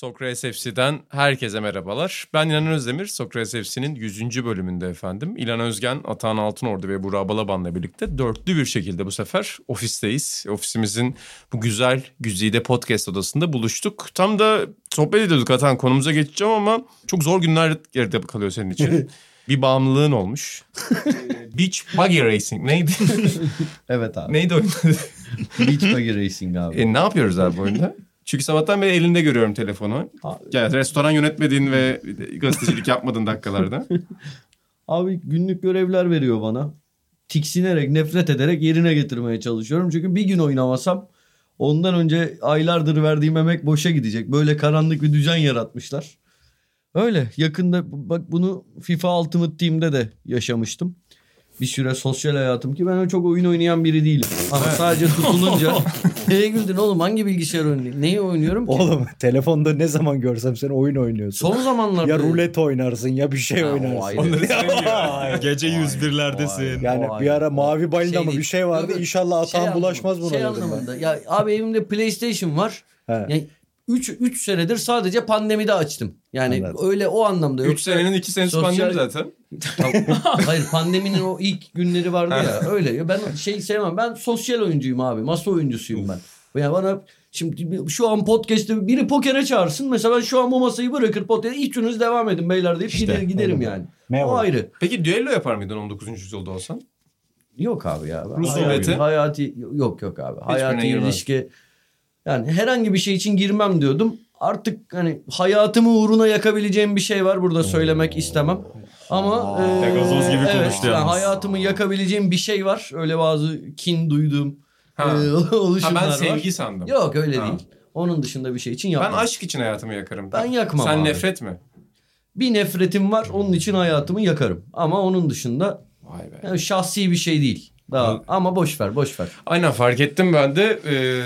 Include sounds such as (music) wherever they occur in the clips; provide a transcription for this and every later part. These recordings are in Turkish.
Sokrates FC'den herkese merhabalar. Ben İlhan Özdemir, Sokrates FC'nin 100. bölümünde efendim. İlhan Özgen, Atahan Altınordu ve Burak Balaban'la birlikte dörtlü bir şekilde bu sefer ofisteyiz. Ofisimizin bu güzel güzide podcast odasında buluştuk. Tam da sohbet ediyorduk Atahan konumuza geçeceğim ama çok zor günler geride kalıyor senin için. (laughs) bir bağımlılığın olmuş. (laughs) Beach Buggy Racing neydi? Evet abi. neydi oyun? Beach Buggy Racing abi. E, ne yapıyoruz abi bu oyunda? Çünkü sabahtan beri elinde görüyorum telefonu. Yani restoran yönetmediğin ve gazetecilik yapmadığın dakikalarda. (laughs) Abi günlük görevler veriyor bana. Tiksinerek, nefret ederek yerine getirmeye çalışıyorum. Çünkü bir gün oynamasam ondan önce aylardır verdiğim emek boşa gidecek. Böyle karanlık bir düzen yaratmışlar. Öyle yakında bak bunu FIFA Ultimate Team'de de yaşamıştım. Bir süre sosyal hayatım ki ben çok oyun oynayan biri değilim. Ama sadece tutulunca (laughs) neye güldün oğlum hangi bilgisayar oyunu? Neyi oynuyorum ki? Oğlum telefonda ne zaman görsem sen oyun oynuyorsun. Son zamanlarda ya rulet oynarsın ya bir şey Ha, oynarsın. Onları sevmiyor. (laughs) Gece 101'lerdesin. Yani bir ara mavi balina Şey mı bir şey vardı. Yok. İnşallah Şey atan bulaşmaz anlamında, buna Şey anlamında. Ya abi evimde PlayStation var. He. Yani 3 3 senedir sadece pandemide açtım. Yani Anladım. öyle o anlamda. 3 Yoksa- senenin 2 senesi sosyal- pandemi zaten. (laughs) Hayır pandeminin o ilk günleri vardı ya öyle. Ya Ben şey sevmem. Ben sosyal oyuncuyum abi. Masa oyuncusuyum ben. Yani bana şimdi şu an podcast'te biri pokere çağırsın. Mesela ben şu an bu masayı bırakır pokere. İçiniz devam edin beyler deyip gider, giderim öyle. yani. Ne o ayrı. Peki düello yapar mıydın 19. yüzyılda olsan? Yok abi ya. Ben Rus hayati, hayati yok yok abi. Hayati girmez. Yani herhangi bir şey için girmem diyordum. Artık hani hayatımı uğruna yakabileceğim bir şey var burada söylemek istemem. Ama e, Pegasus gibi evet, konuştu yani yalnız. hayatımı yakabileceğim bir şey var. Öyle bazı kin duyduğum Ha. e, Ha oluşumlar ben var. sevgi sandım. Yok öyle Ha. değil. Onun dışında bir şey için Ben yapmam. aşk için hayatımı yakarım. Ben yakmam Sen abi. nefret mi? Bir nefretim var. Onun için hayatımı yakarım. Ama onun dışında Vay be. yani şahsi bir şey değil. Daha ama boş ver, boş ver. Aynen fark ettim ben de. Ee,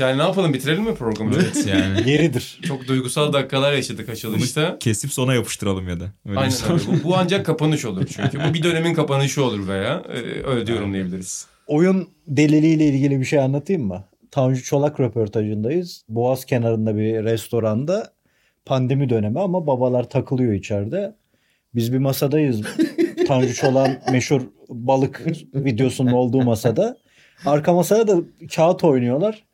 yani ne yapalım bitirelim mi programı? Evet yani. (laughs) Yeridir. Çok duygusal dakikalar yaşadık açılışta. Kesip sona yapıştıralım ya da. Öyle Aynen şey. öyle. Bu, bu ancak kapanış olur çünkü. Bu bir dönemin kapanışı olur veya e, öyle de yorumlayabiliriz. Oyun deliliğiyle ilgili bir şey anlatayım mı? Tanju Çolak röportajındayız. Boğaz kenarında bir restoranda pandemi dönemi ama babalar takılıyor içeride. Biz bir masadayız. (laughs) Tanju Çolak'ın meşhur balık videosunun olduğu masada. Arka masada da kağıt oynuyorlar.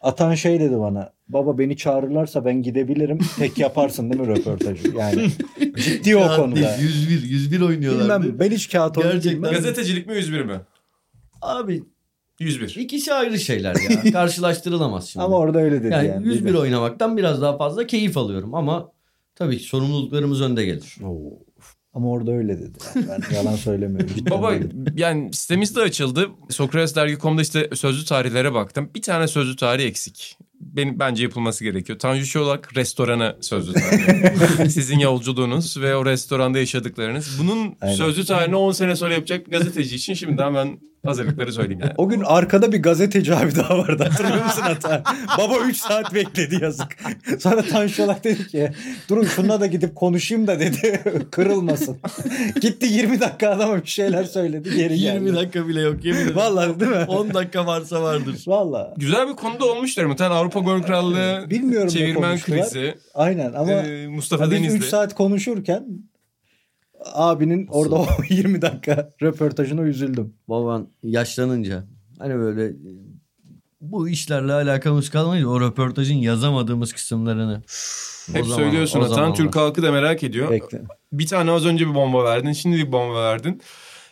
Atan şey dedi bana. Baba beni çağırırlarsa ben gidebilirim. Tek yaparsın değil mi röportajı? Yani (laughs) ciddi o konuda. değil, 101, 101 oynuyorlar. Bilmem ben hiç kağıt oyunu bilmem. Gazetecilik mi 101 mi? Abi 101. ikisi ayrı şeyler ya. (laughs) Karşılaştırılamaz şimdi. Ama orada öyle dedi yani, yani. 101 oynamaktan biraz daha fazla keyif alıyorum ama tabii ki sorumluluklarımız önde gelir. Ama orada öyle dedi. Yani ben (laughs) yalan söylemiyorum. Baba yani sitemiz de açıldı. Sokratesdergi.com'da işte sözlü tarihlere baktım. Bir tane sözlü tarih eksik. Benim bence yapılması gerekiyor. Tanju Çolak restoranı sözlü tarihi. (laughs) Sizin yolculuğunuz ve o restoranda yaşadıklarınız. Bunun Aynen. sözlü tarihini 10 sene sonra yapacak bir gazeteci için şimdiden ben hazırlıkları söyleyeyim yani. O gün arkada bir gazeteci abi daha vardı hatırlıyor musun hata? Baba 3 saat bekledi yazık. Sonra Tanju Olak dedi ki durun şununla da gidip konuşayım da dedi (laughs) kırılmasın. Gitti 20 dakika adama bir şeyler söyledi geri geldi. 20 dakika bile yok yemin ederim. Vallahi değil mi? 10 dakika varsa vardır. Vallahi. Güzel bir konuda olmuşlar. Muhtemelen Avrupa Gol Krallığı, Bilmiyorum çevirmen krizi, Aynen ama e, Mustafa biz 3 Denizli. saat konuşurken abinin orada o (laughs) 20 dakika röportajına üzüldüm. Baban yaşlanınca hani böyle bu işlerle alakamız kalmayınca o röportajın yazamadığımız kısımlarını o Hep zaman- söylüyorsun Atan. Türk halkı da merak ediyor. Bekle. Bir tane az önce bir bomba verdin. Şimdi bir bomba verdin.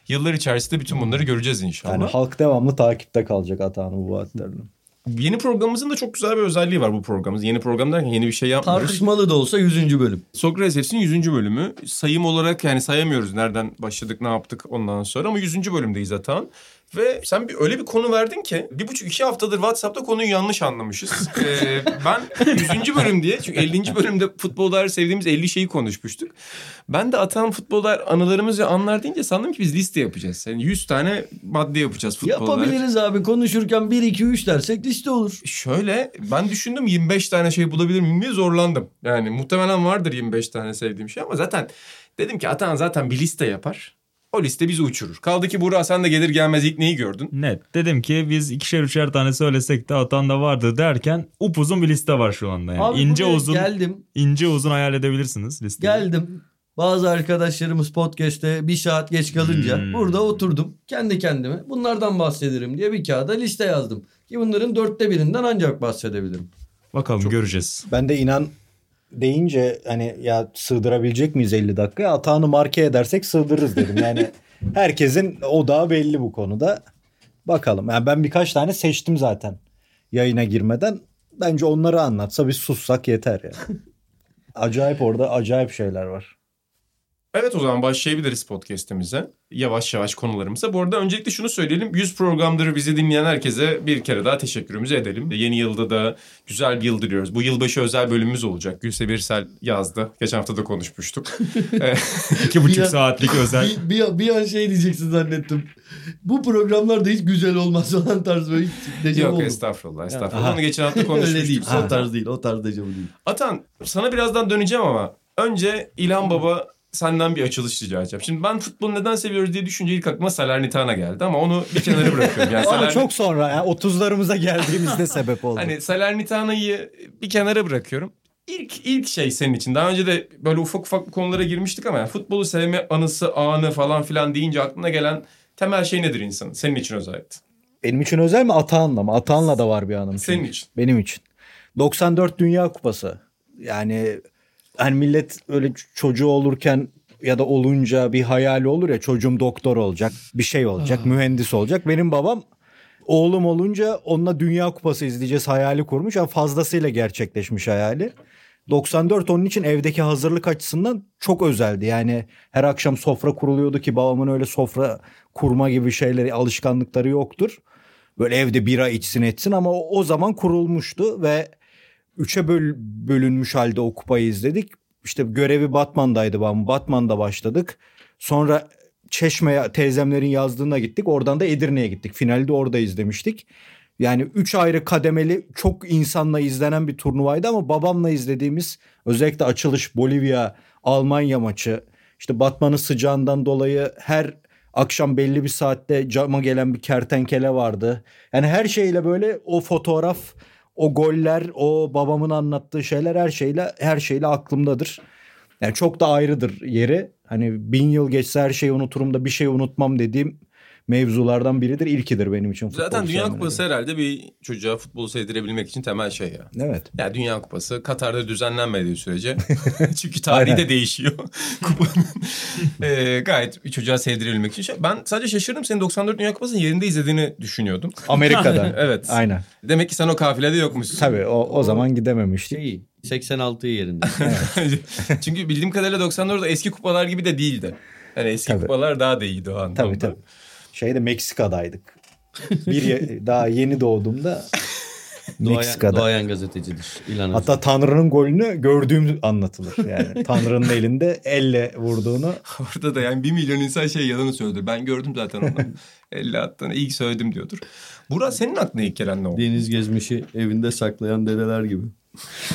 Yıllar içerisinde bütün bunları göreceğiz inşallah. Yani halk devamlı takipte kalacak Atahan'ın bu vaatlerini. Yeni programımızın da çok güzel bir özelliği var bu programımız. Yeni program derken yeni bir şey yapmıyoruz. Tartışmalı da olsa 100. bölüm. Sokrates Hepsi'nin 100. bölümü. Sayım olarak yani sayamıyoruz nereden başladık ne yaptık ondan sonra ama 100. bölümdeyiz Atan. Ve sen bir, öyle bir konu verdin ki bir buçuk iki haftadır WhatsApp'ta konuyu yanlış anlamışız. (laughs) Ee, ben 100. bölüm diye çünkü 50. bölümde futbolda sevdiğimiz 50 şeyi konuşmuştuk. Ben de atan futbollar anılarımız ve anlar deyince sandım ki biz liste yapacağız. Yani 100 tane madde yapacağız futbollar. Yapabiliriz abi konuşurken 1 2 3 dersek liste olur. Şöyle ben düşündüm 25 tane şey bulabilir miyim diye zorlandım. Yani muhtemelen vardır 25 tane sevdiğim şey ama zaten dedim ki Atan zaten bir liste yapar. O liste bizi uçurur. Kaldı ki Burak sen de gelir gelmez ilk neyi gördün? Net. Dedim ki biz ikişer üçer tane söylesek de atan da vardı derken upuzun bir liste var şu anda. Yani. Abi ince uzun geldim. ince uzun hayal edebilirsiniz listeyi. Geldim. Bazı arkadaşlarımız podcast'te bir saat geç kalınca Hmm. burada oturdum. Kendi kendime bunlardan bahsederim diye bir kağıda liste yazdım. Ki bunların dörtte birinden ancak bahsedebilirim. Bakalım göreceğiz. Ben de inan deyince hani ya sığdırabilecek miyiz 50 dakikaya? Atağını marke edersek sığdırırız dedim. Yani (laughs) herkesin odağı belli bu konuda. Bakalım. Yani ben birkaç tane seçtim zaten yayına girmeden. Bence onları anlatsa biz sussak yeter ya. (laughs) acayip orada acayip şeyler var. Evet o zaman başlayabiliriz podcast'imize. Yavaş yavaş konularımıza. Bu arada öncelikle şunu söyleyelim. 100 programdır bizi dinleyen herkese bir kere daha teşekkürümüzü edelim. Yeni yılda da güzel bir yıl diliyoruz. Bu yılbaşı özel bölümümüz olacak. Gülse Birsel yazdı. Geçen hafta da konuşmuştuk. (laughs) Ee, İki buçuk Bir an- saatlik özel. Bir, bir, bir an şey diyeceksin zannettim. Bu programlar da hiç güzel olmaz falan tarz böyle hiç Yok oldu. estağfurullah estağfurullah. Aha. Onu geçen hafta Öyle konuşmuştuk. değil. zaten. O tarz değil. O tarz dejavu değil. Atan sana birazdan döneceğim ama önce İlhan Baba senden bir açılış rica edeceğim. Şimdi ben futbolu neden seviyoruz diye düşünce ilk aklıma Salernitana geldi ama onu bir kenara bırakıyorum. Yani (laughs) Ama Salern- çok sonra yani 30'larımıza geldiğimizde (laughs) sebep oldu. Hani Salernitana'yı bir kenara bırakıyorum. İlk ilk şey senin için. Daha önce de böyle ufak ufak konulara girmiştik ama yani futbolu sevme anısı, anı falan filan deyince aklına gelen temel şey nedir insanın? Senin için özellikle. Benim için özel mi Atahan'la mı? Atahan'la da var bir anım. Senin için. Benim için. 94 Dünya Kupası. Yani hani millet öyle çocuğu olurken ya da olunca bir hayali olur ya çocuğum doktor olacak, bir şey olacak, mühendis olacak. Benim babam oğlum olunca onunla Dünya Kupası izleyeceğiz hayali kurmuş. ama fazlasıyla gerçekleşmiş hayali. 94 onun için evdeki hazırlık açısından çok özeldi. Yani her akşam sofra kuruluyordu ki babamın öyle sofra kurma gibi şeyleri alışkanlıkları yoktur. Böyle evde bira içsin etsin ama o, o zaman kurulmuştu ve üçe böl, bölünmüş halde o kupayı izledik. İşte görevi Batman'daydı babam. Batman'da başladık. Sonra Çeşme'ye teyzemlerin yazdığına gittik. Oradan da Edirne'ye gittik. Finali de orada izlemiştik. Yani üç ayrı kademeli çok insanla izlenen bir turnuvaydı ama babamla izlediğimiz özellikle açılış Bolivya Almanya maçı işte Batman'ın sıcağından dolayı her akşam belli bir saatte cama gelen bir kertenkele vardı. Yani her şeyle böyle o fotoğraf, o goller, o babamın anlattığı şeyler her şeyle her şeyle aklımdadır. Yani çok da ayrıdır yeri. Hani bin yıl geçse her şeyi unuturum da bir şey unutmam dediğim mevzulardan biridir. İlkidir benim için. futbol Zaten Dünya. Kupası herhalde bir çocuğa futbolu sevdirebilmek için temel şey ya. Evet. Ya Dünya Kupası Katar'da düzenlenmediği sürece (laughs) çünkü tarihi de değişiyor (laughs) kupanın. Ee, gayet bir çocuğa sevdirebilmek için. Şey- Ben sadece şaşırdım senin 94 Dünya Kupası'nı yerinde izlediğini düşünüyordum. (laughs) Amerika'da. Evet. Aynen. Demek ki sen o kafilede yokmuşsun. Tabii o, o zaman gidememiştik. Şey 86 yerinde. Çünkü bildiğim kadarıyla 94'da eski kupalar gibi de değildi. Yani eski Tabii. kupalar daha da iyiydi o anlamda. Tabii tabii. Şeyde Meksika'daydık. Bir ye- (laughs) daha yeni doğduğumda Meksika'da. doğayan gazetecidir. İlan. Hatta Tanrı'nın golünü gördüğüm anlatılır. Yani (laughs) Tanrı'nın elinde elle vurduğunu. (laughs) Orada da yani bir milyon insan şey yalanı söyledi. Ben gördüm zaten onu. 50 attığını ilk söyledim diyordur. Burak senin aklına ilk gelen ne oldu? Deniz gezmişi evinde saklayan dedeler gibi.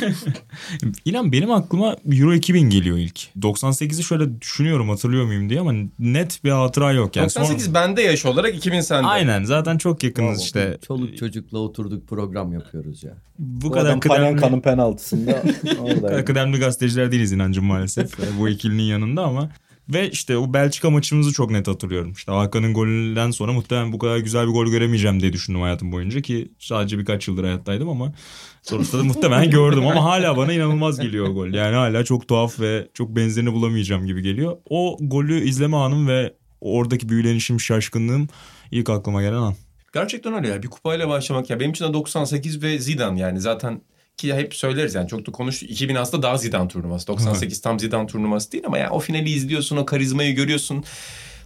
(laughs) İnan benim aklıma Euro 2000 geliyor ilk. 98'i şöyle düşünüyorum hatırlıyor muyum diye ama net bir hatıra yok. Yani 98 sonra- bende yaş olarak 2000 sende. Aynen zaten çok yakınız işte. Çoluk çocukla oturduk program yapıyoruz ya. Bu Bu kadar kıdemli, Panenka'nın penaltısında (laughs) bu kadar kıdemli gazeteciler değiliz inancım maalesef. (laughs) bu ikilinin yanında ama. Ve işte o Belçika maçımızı çok net hatırlıyorum. İşte Hakan'ın golünden sonra muhtemelen bu kadar güzel bir gol göremeyeceğim diye düşündüm hayatım boyunca ki sadece birkaç yıldır hayattaydım ama sonuçta da muhtemelen gördüm ama hala bana inanılmaz geliyor o gol. Yani hala çok tuhaf ve çok benzerini bulamayacağım gibi geliyor. O golü izleme anım ve oradaki büyülenişim, şaşkınlığım ilk aklıma gelen an. Gerçekten öyle ya. Bir kupayla başlamak ya. Benim için de 98 ve Zidane yani zaten ki hep söyleriz yani çok da konuştuk. 2000 aslında daha Zidane turnuvası. 98 tam Zidane turnuvası değil ama ya o finali izliyorsun, o karizmayı görüyorsun.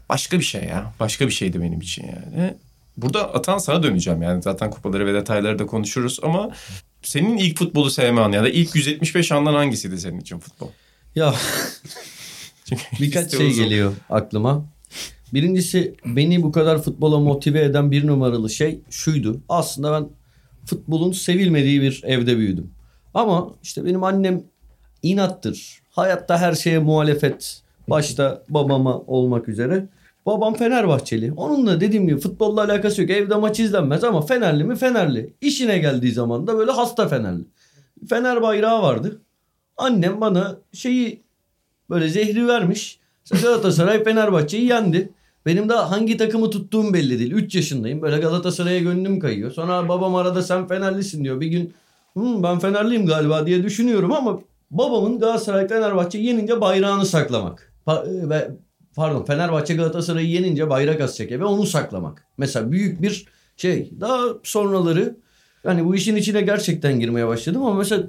Başka bir şey ya. Başka bir şeydi benim için yani. Burada Atan sana döneceğim yani zaten kupaları ve detayları da konuşuruz ama senin ilk futbolu sevme anı ya da ilk 175 andan hangisiydi senin için futbol? Ya (laughs) Çünkü birkaç şey uzun. geliyor aklıma. Birincisi beni bu kadar futbola motive eden bir numaralı şey şuydu. Aslında ben futbolun sevilmediği bir evde büyüdüm. Ama işte benim annem inattır. Hayatta her şeye muhalefet. Başta babama olmak üzere. Babam Fenerbahçeli. Onunla dediğim gibi futbolla alakası yok. Evde maç izlenmez ama Fenerli mi Fenerli. İşine geldiği zaman da böyle hasta Fenerli. Fener bayrağı vardı. Annem bana şeyi böyle zehri vermiş. Galatasaray Fenerbahçe'yi yendi. Benim daha hangi takımı tuttuğum belli değil. 3 yaşındayım. Böyle Galatasaray'a gönlüm kayıyor. Sonra babam arada sen Fenerlisin diyor. Bir gün "Hı, ben Fenerliyim galiba diye düşünüyorum ama babamın Galatasaray Fenerbahçe yenince bayrağını saklamak. Pa- ve pardon Fenerbahçe Galatasaray'ı yenince bayrak asacak ve onu saklamak. Mesela büyük bir şey. Daha sonraları yani bu işin içine gerçekten girmeye başladım ama mesela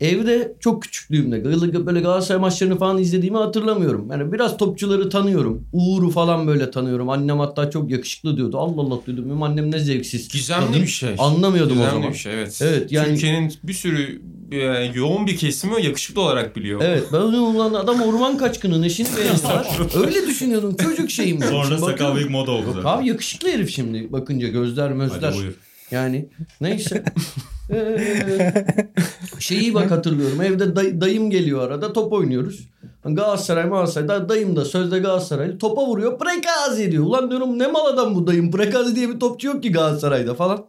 evde çok küçüklüğümde böyle Galatasaray maçlarını falan izlediğimi hatırlamıyorum. Yani biraz topçuları tanıyorum. Uğur'u falan böyle tanıyorum. Annem hatta çok yakışıklı diyordu. Allah Allah diyordum. Benim annem ne zevksiz. Gizemli kadın. bir şey. Anlamıyordum o Gizemli zaman. bir şey evet. Evet, yani- Türkiye'nin bir sürü e, yoğun bir kesimi yakışıklı olarak biliyor. Evet ben onu ulan adam orman kaçkının eşini (laughs) beğeniyorlar. Öyle düşünüyordum çocuk şeyim. (laughs) Sonra sakal büyük moda oldu. Abi yakışıklı herif şimdi bakınca gözler mözler. Hadi buyur. Yani neyse. Ee, şeyi bak hatırlıyorum. Evde day- dayım geliyor arada top oynuyoruz. Galatasaray Galatasaray. Da, dayım da sözde Galatasaraylı. Topa vuruyor. Prekazi diyor. Ulan diyorum ne mal adam bu dayım. Prekazi diye bir topçu yok ki Galatasaray'da falan.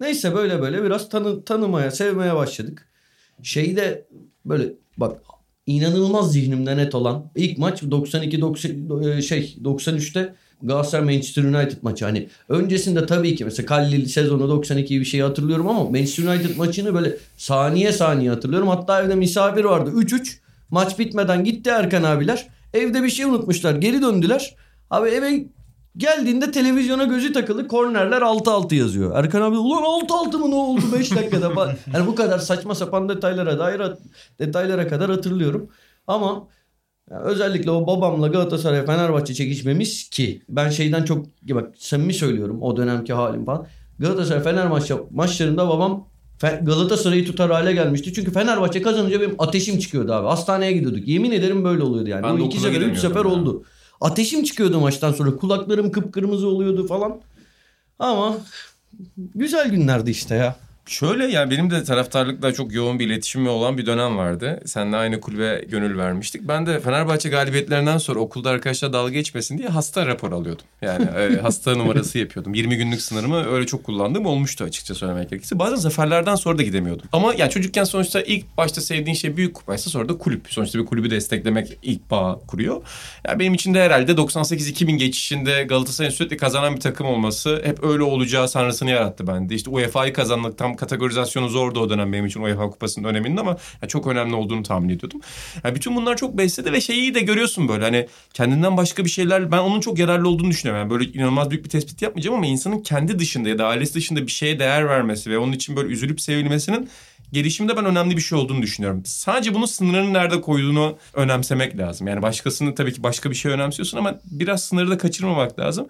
Neyse böyle böyle biraz tanı, tanımaya, sevmeye başladık. Şeyde böyle bak inanılmaz zihnimde net olan ilk maç 92 90 e, şey 93'te Galatasaray Manchester United maçı. Hani öncesinde tabii ki mesela Kallil sezonu 92 bir şey hatırlıyorum ama Manchester United maçını böyle saniye saniye hatırlıyorum. Hatta evde misafir vardı. 3-3 maç bitmeden gitti Erkan abiler. Evde bir şey unutmuşlar. Geri döndüler. Abi eve geldiğinde televizyona gözü takılı kornerler 6-6 yazıyor. Erkan abi ulan 6-6 mı ne oldu 5 dakikada falan. Yani (laughs) bu kadar saçma sapan detaylara dair detaylara kadar hatırlıyorum. Ama yani özellikle o babamla Galatasaray Fenerbahçe çekişmemiz ki ben şeyden çok bak samimi söylüyorum o dönemki halim falan. Galatasaray Fenerbahçe maçlarında babam Galatasaray'ı tutar hale gelmişti. Çünkü Fenerbahçe kazanınca benim ateşim çıkıyordu abi. Hastaneye gidiyorduk. Yemin ederim böyle oluyordu yani. Ben Bu iki sefer üç sefer ya. oldu. Ateşim çıkıyordu maçtan sonra. Kulaklarım kıpkırmızı oluyordu falan. Ama güzel günlerdi işte ya. Şöyle yani benim de taraftarlıkla çok yoğun bir iletişimim olan bir dönem vardı. Seninle aynı kulübe gönül vermiştik. Ben de Fenerbahçe galibiyetlerinden sonra okulda arkadaşlar dalga geçmesin diye hasta rapor alıyordum. Yani e, (laughs) hasta numarası yapıyordum. 20 günlük sınırımı öyle çok kullandığım olmuştu açıkça söylemek gerekirse. Bazen zaferlerden sonra da gidemiyordum. Ama yani çocukken sonuçta ilk başta sevdiğin şey büyük kupaysa sonra da kulüp. Sonuçta bir kulübü desteklemek ilk bağ kuruyor. Yani benim için de herhalde 98-2000 geçişinde Galatasaray'ın sürekli kazanan bir takım olması hep öyle olacağı sanrısını yarattı bende. İşte UEFA'yı kazandık tam kategorizasyonu zordu o dönem benim için UEFA kupasının öneminin ama yani çok önemli olduğunu tahmin ediyordum. Yani bütün bunlar çok besledi ve şeyi de görüyorsun böyle hani kendinden başka bir şeyler ben onun çok yararlı olduğunu düşünüyorum. Yani böyle inanılmaz büyük bir tespit yapmayacağım ama insanın kendi dışında ya da ailesi dışında bir şeye değer vermesi ve onun için böyle üzülüp sevilmesinin gelişimde ben önemli bir şey olduğunu düşünüyorum. Sadece bunun sınırını nerede koyduğunu önemsemek lazım. Yani başkasını tabii ki başka bir şey önemsiyorsun ama biraz sınırı da kaçırmamak lazım.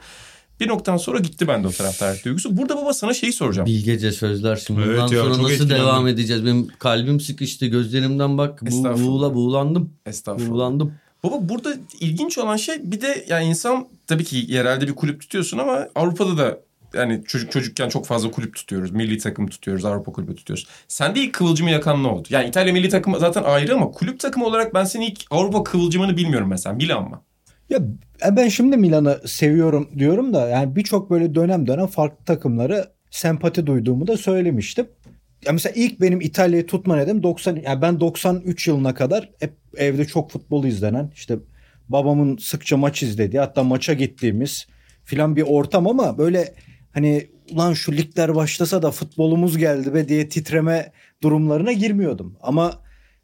Bir noktadan sonra gitti bende o taraftarlık duygusu. Burada baba sana şeyi soracağım. Bilgece sözler şimdi. Evet Bundan ya, sonra nasıl etkilendim. devam edeceğiz? Benim kalbim sıkıştı. Gözlerimden bak. Bu, Estağfurullah. buğula, buğulandım. Estağfurullah. Buğulandım. Baba burada ilginç olan şey bir de yani insan tabii ki yerelde bir kulüp tutuyorsun ama Avrupa'da da yani çocuk çocukken çok fazla kulüp tutuyoruz. Milli takım tutuyoruz, Avrupa kulübü tutuyoruz. Sende ilk kıvılcımı yakan ne oldu? Yani İtalya milli takımı zaten ayrı ama kulüp takımı olarak ben senin ilk Avrupa kıvılcımını bilmiyorum mesela. Milan mı? Ya e, ben şimdi Milan'ı seviyorum diyorum da yani birçok böyle dönem dönem farklı takımlara sempati duyduğumu da söylemiştim. Ya mesela ilk benim İtalya'yı tutma nedenim 90 yani ben 93 yılına kadar hep evde çok futbol izlenen işte babamın sıkça maç izlediği hatta maça gittiğimiz filan bir ortam ama böyle hani ulan şu ligler başlasa da futbolumuz geldi be diye titreme durumlarına girmiyordum. Ama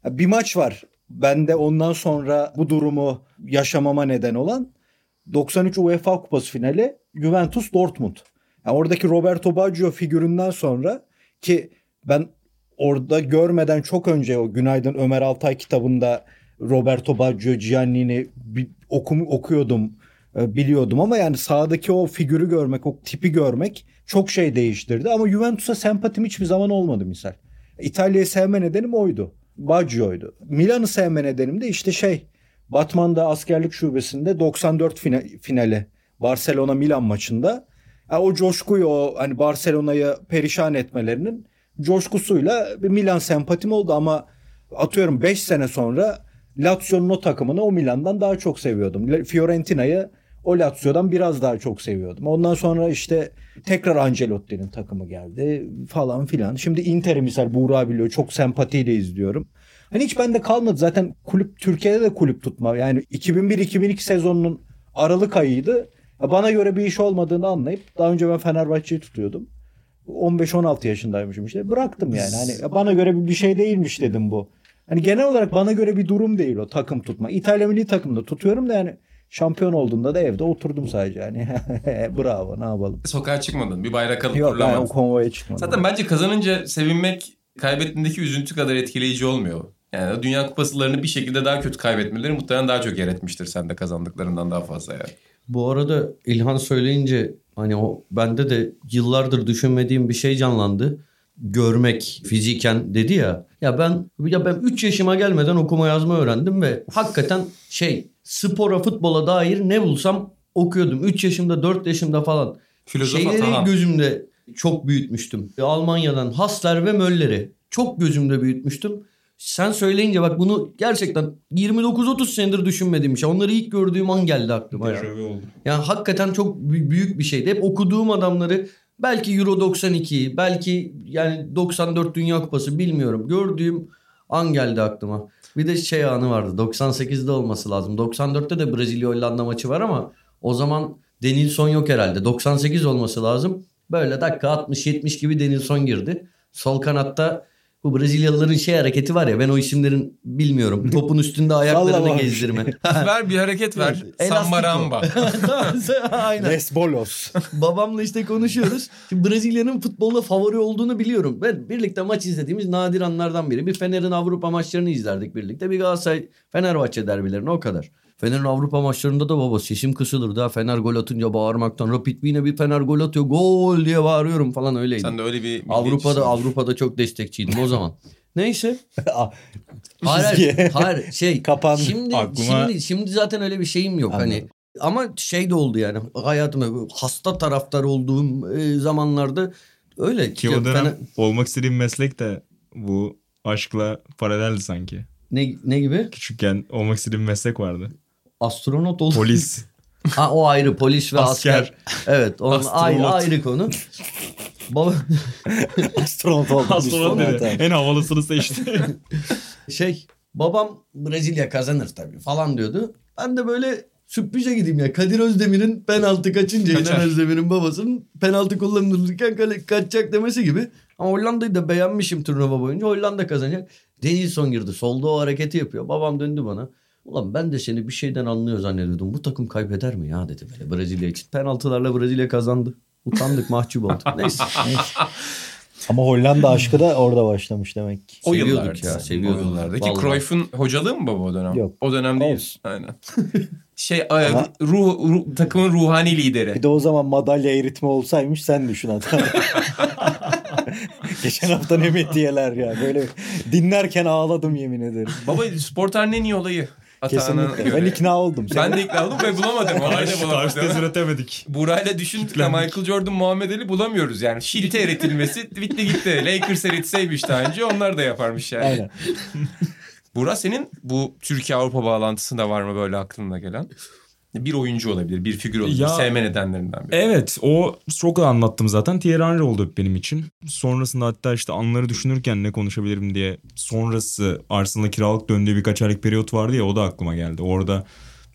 bir maç var ben de ondan sonra bu durumu yaşamama neden olan 93 UEFA Kupası finali Juventus Dortmund. Yani oradaki Roberto Baggio figüründen sonra ki ben orada görmeden çok önce o Günaydın Ömer Altay kitabında Roberto Baggio, Giannini okum, okuyordum. e, biliyordum ama yani sahadaki o figürü görmek, o tipi görmek çok şey değiştirdi. Ama Juventus'a sempatim hiçbir zaman olmadı misal. İtalya'yı sevme nedenim oydu. Baggio'ydu. Milan'ı sevme nedenim de işte şey Batman'da askerlik şubesinde 94 fina- finali Barcelona Milan maçında yani o coşkuyu o hani Barcelona'yı perişan etmelerinin coşkusuyla bir Milan sempatim oldu ama atıyorum 5 sene sonra Lazio'nun o takımını o Milan'dan daha çok seviyordum. Fiorentina'yı o Lazio'dan biraz daha çok seviyordum. Ondan sonra işte tekrar Ancelotti'nin takımı geldi falan filan. Şimdi Inter'i misal Buğra biliyor çok sempatiyle izliyorum. Hani hiç bende kalmadı zaten kulüp Türkiye'de de kulüp tutma. Yani 2001-2002 sezonunun Aralık ayıydı. Bana göre bir iş olmadığını anlayıp daha önce ben Fenerbahçe'yi tutuyordum. 15-16 yaşındaymışım işte. Bıraktım yani. Hani bana göre bir şey değilmiş dedim bu. Hani genel olarak bana göre bir durum değil o takım tutma. İtalya milli takımda tutuyorum da yani şampiyon olduğunda da evde oturdum sadece yani. (laughs) Bravo ne yapalım. Sokağa çıkmadın. Bir bayrak alıp Yok ben o fırlamadın. konvoya çıkmadım. Zaten bence kazanınca sevinmek kaybettiğindeki üzüntü kadar etkileyici olmuyor. Yani Dünya Kupasılarını bir şekilde daha kötü kaybetmeleri muhtemelen daha çok yer etmiştir sende kazandıklarından daha fazla yani. Bu arada İlhan söyleyince hani o bende de yıllardır düşünmediğim bir şey canlandı. Görmek fiziken dedi ya. Ya ben ya ben 3 yaşıma gelmeden okuma yazma öğrendim ve hakikaten şey spora futbola dair ne bulsam okuyordum. 3 yaşımda 4 yaşımda falan. Filozof Şeyleri Atahan. gözümde çok büyütmüştüm. Almanya'dan Hassler ve Möller'i çok gözümde büyütmüştüm. Sen söyleyince bak bunu gerçekten 29-30 senedir düşünmediğim şey. Onları ilk gördüğüm an geldi aklıma. ya. Oldu. Yani hakikaten çok bü- büyük bir şeydi. Hep okuduğum adamları belki Euro 92, belki yani 94 Dünya Kupası bilmiyorum. Gördüğüm an geldi aklıma. Bir de şey anı vardı. 98'de olması lazım. 94'te de Brezilya Hollanda maçı var ama o zaman Denilson yok herhalde. 98 olması lazım. Böyle dakika 60-70 gibi Denilson girdi. Sol kanatta bu Brezilyalıların şey hareketi var ya ben o isimlerin bilmiyorum. (laughs) Topun üstünde ayaklarını gezdirme. (laughs) (laughs) ver bir hareket ver. Elastiko. Samba ramba. Aynen. Lesbolos. Babamla işte konuşuyoruz. Şimdi Brezilya'nın futbolda favori olduğunu biliyorum. Ben birlikte maç izlediğimiz nadir anlardan biri. Bir Fener'in Avrupa maçlarını izlerdik birlikte. Bir Galatasaray Fenerbahçe derbilerini o kadar. Fener'in Avrupa maçlarında da baba sesim kısılır da Fener gol atınca bağırmaktan. Rapid yine bir Fener gol atıyor gol diye bağırıyorum falan öyleydi. Sen de öyle bir Avrupa'da. Avrupa'da çok destekçiydim o zaman. (laughs) Neyse. (laughs) Hayır, hayır, şey Kapandı. Şimdi Aklıma- şimdi şimdi zaten öyle bir şeyim yok Anladım. hani. Ama şey de oldu yani hayatımda hasta taraftar olduğum e, zamanlarda öyle. Ki o dönem Fener- olmak istediğim meslek de bu aşkla paraleldi sanki. ne ne gibi? Küçükken olmak istediğim meslek vardı. Astronot oldu. Polis. (laughs) ha o ayrı polis ve asker. Asker. Evet, onun Astronot. ayrı ayrı konu. Baba (laughs) Astronot oldu. Astronot dedi. Astronot. En havalısını seçti. (laughs) şey babam Brezilya kazanır tabii falan diyordu. Ben de böyle sürprize gideyim ya. Kadir Özdemir'in penaltı kaçınca Kaçar. İlhan Özdemir'in babasının penaltı kullanılırken kale kaçacak demesi gibi. Ama Hollanda'yı da beğenmişim turnuva boyunca. Hollanda kazanacak. Denilson girdi. Solda o hareketi yapıyor. Babam döndü bana. Ulan ben de seni bir şeyden anlıyor zannediyordum. Bu takım kaybeder mi ya dedi böyle Brezilya için. Penaltılarla Brezilya kazandı. Utandık mahcup olduk. (laughs) Neyse. Ama Hollanda aşkı da orada başlamış demek ki. O Seviyorduk ya, seviyorduk. O yıllarda. Ki Vallahi. Cruyff'un hocalığı mı baba o dönem? Yok. O dönem değil. Olsun. Aynen. (laughs) şey Ama- ruh, ruh- takımın ruhani lideri. Bir de o zaman madalya eritme olsaymış sen düşün hatta. (laughs) Geçen hafta ne metiyeler ya. Böyle dinlerken ağladım yemin ederim. Baba spor tarihinin en iyi olayı. Atağına Kesinlikle. göre. Ben ikna oldum. Ben de ikna oldum ve bulamadım. Karşı bulamadım. tez üretemedik. Burayla düşündük de Michael Jordan, Muhammed Ali bulamıyoruz yani. Şilte eritilmesi bitti gitti. Lakers eritseymiş daha önce onlar da yaparmış yani. Aynen. Burak senin bu Türkiye-Avrupa bağlantısı da var mı böyle aklına gelen? Bir oyuncu olabilir, bir figür olabilir. Ya- Sevme nedenlerinden biri. Evet o çok anlattım zaten. Thierry Henry oldu benim için. Sonrasında hatta işte anları düşünürken ne konuşabilirim diye sonrası Arsenal'a kiralık döndüğü birkaç aylık periyot vardı ya o da aklıma geldi. Orada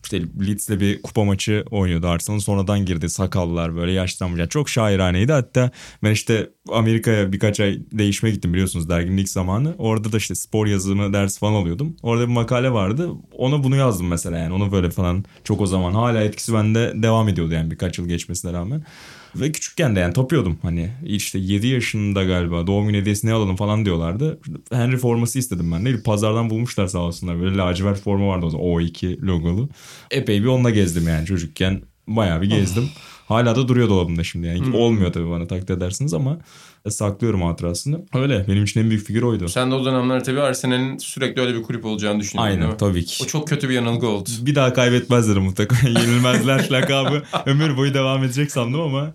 işte Leeds'le bir kupa maçı oynuyordu Arsenal. Sonradan girdi sakallar böyle yaşlanmış. Çok şairhaneydi. Hatta ben işte Amerika'ya birkaç ay değişime gittim biliyorsunuz derginin ilk zamanı. Orada da işte spor yazımı dersi falan alıyordum. Orada bir makale vardı. Ona bunu yazdım mesela yani. Onu böyle falan çok o zaman. Hala etkisi bende devam ediyordu yani birkaç yıl geçmesine rağmen. Ve küçükken de yani tapıyordum hani işte 7 yaşında galiba doğum günü hediyesi ne alalım falan diyorlardı. Henry forması istedim ben de. Pazardan bulmuşlar sağ olsunlar. Böyle lacivert forma vardı o zaman O2 logolu. Epey bir onunla gezdim yani çocukken. bayağı bir gezdim. Hala da duruyor dolabımda şimdi yani. Hmm. Olmuyor tabii bana takdir edersiniz ama saklıyorum hatırasını. Öyle benim için en büyük figür oydu. Sen de o dönemler tabii Arsenal'in sürekli öyle bir kulüp olacağını düşünüyordun Aynen tabii ki. O çok kötü bir yanılgı oldu. Bir daha kaybetmezler mutlaka. (laughs) Yenilmezler lakabı. Ömür boyu devam edecek sandım ama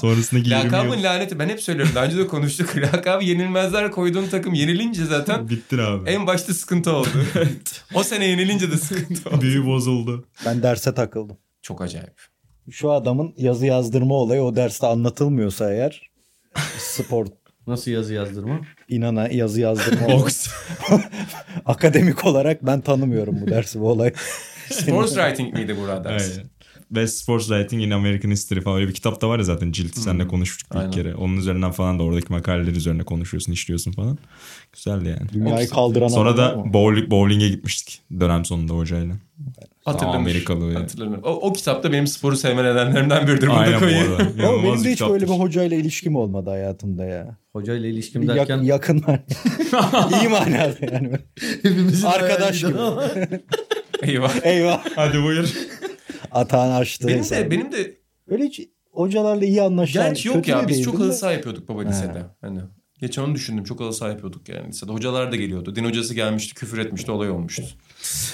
sonrasında 20 Lakabın laneti ben hep söylüyorum. Daha önce de konuştuk. (laughs) Lakabı yenilmezler koyduğun takım yenilince zaten bittin abi. en başta sıkıntı oldu. (laughs) o sene yenilince de sıkıntı oldu. Büyü bozuldu. Ben derse takıldım. Çok acayip. Şu adamın yazı yazdırma olayı o derste anlatılmıyorsa eğer spor Nasıl yazı yazdırma? inana yazı yazdırma. Box. (laughs) Akademik olarak ben tanımıyorum bu dersi bu olayı. Sports writing miydi burada ders? Best Sports Writing in American History falan öyle bir kitap da var ya zaten cilt. Seninle konuşmuştuk Aynen. ilk kere. Onun üzerinden falan da oradaki makaleler üzerine konuşuyorsun, işliyorsun falan. Güzeldi yani. Dünyayı kaldıran Sonra da bowling, bowling'e gitmiştik dönem sonunda hocayla. Hatırlanır. Amerikalı. Hatırlanır. O, o kitapta benim sporu sevme nedenlerimden biridir. Aynen bu arada. Ama benim de hiç böyle bir hocayla ilişkim olmadı hayatımda ya. Hocayla ilişkim Bir yak- derken yakın (laughs) İyi manada yani. hepimizin Arkadaş gibi. Eyvah. Eyvah. Hadi buyur. Atağın açtı. Benim hesabı. de, benim de Öyle hiç hocalarla iyi anlaşan. Gerçi yok kötü ya biz çok halı saha yapıyorduk baba lisede. Hani geçen onu düşündüm. Çok halı saha yapıyorduk yani lisede. Hocalar da geliyordu. Din hocası gelmişti, küfür etmişti, olay olmuştu. (laughs)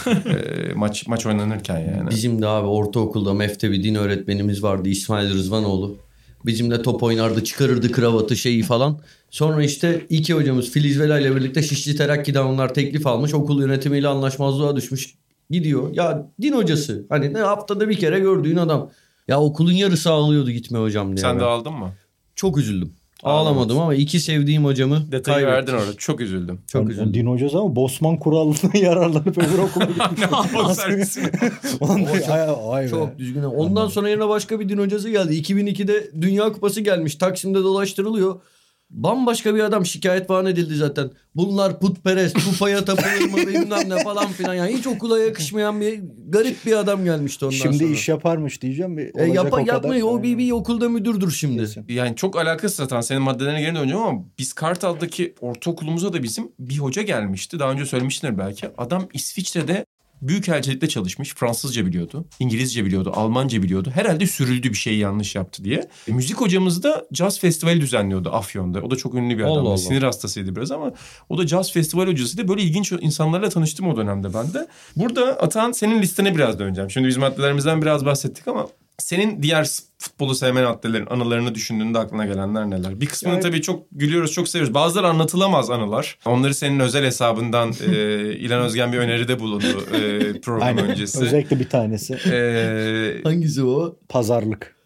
Ee, maç maç oynanırken yani. Bizim de abi ortaokulda MEF'te bir din öğretmenimiz vardı İsmail Rızvanoğlu. Bizimle top oynardı çıkarırdı kravatı şeyi falan. Sonra işte iki hocamız Filiz Vela ile birlikte Şişli Terakki'den onlar teklif almış. Okul yönetimiyle anlaşmazlığa düşmüş. Gidiyor. Ya din hocası. Hani ne haftada bir kere gördüğün adam. Ya okulun yarısı ağlıyordu gitme hocam diye. Sen de aldın mı? Çok üzüldüm. Ağlamadım ama iki sevdiğim hocamı Detayı kaybettim. verdin orada. Çok üzüldüm. Çok Ben- üzüldüm. Din hocası ama Bosman kuralına (laughs) yararlanıp öbür okula (laughs) gitmiş. Çok- (laughs) ay be. Çok düzgün. Ondan sonra yerine başka bir din hocası geldi. 2002'de Dünya Kupası gelmiş. Taksim'de dolaştırılıyor. Bambaşka bir adam şikayet falan edildi zaten. Bunlar putperest, pupaya tapılır mı (laughs) bilmem ne falan filan. Yani hiç okula yakışmayan bir garip bir adam gelmişti ondan Şimdi sonra. iş yaparmış diyeceğim. Bir, E, olacak yapa, o yapmayı o bir, bir okulda müdürdür şimdi. Kesin. Yani çok alakasız zaten senin maddelerine geri döneceğim ama biz Kartal'daki ortaokulumuza da bizim bir hoca gelmişti. Daha önce söylemiştindir belki. Adam İsviçre'de Büyükelçilikte çalışmış. Fransızca biliyordu. İngilizce biliyordu. Almanca biliyordu. Herhalde sürüldü bir şeyi yanlış yaptı diye. E, müzik hocamız da caz festivali düzenliyordu Afyon'da. O da çok ünlü bir Allah adamdı. Allah. Sinir hastasıydı biraz ama o da caz festivali hocasıydı. Böyle ilginç insanlarla tanıştım o dönemde ben de. Burada Atan senin listene biraz döneceğim. Şimdi biz maddelerimizden biraz bahsettik ama senin diğer futbolu sevmen maddelerin anılarını düşündüğünde aklına gelenler neler? Bir kısmını Yani- tabii çok gülüyoruz, çok seviyoruz. Bazıları anlatılamaz anılar. Onları senin özel hesabından e, (laughs) İlhan Özgen bir öneride bulundu e, program Aynen. öncesi. Özellikle bir tanesi. E, Hangisi o? Pazarlık.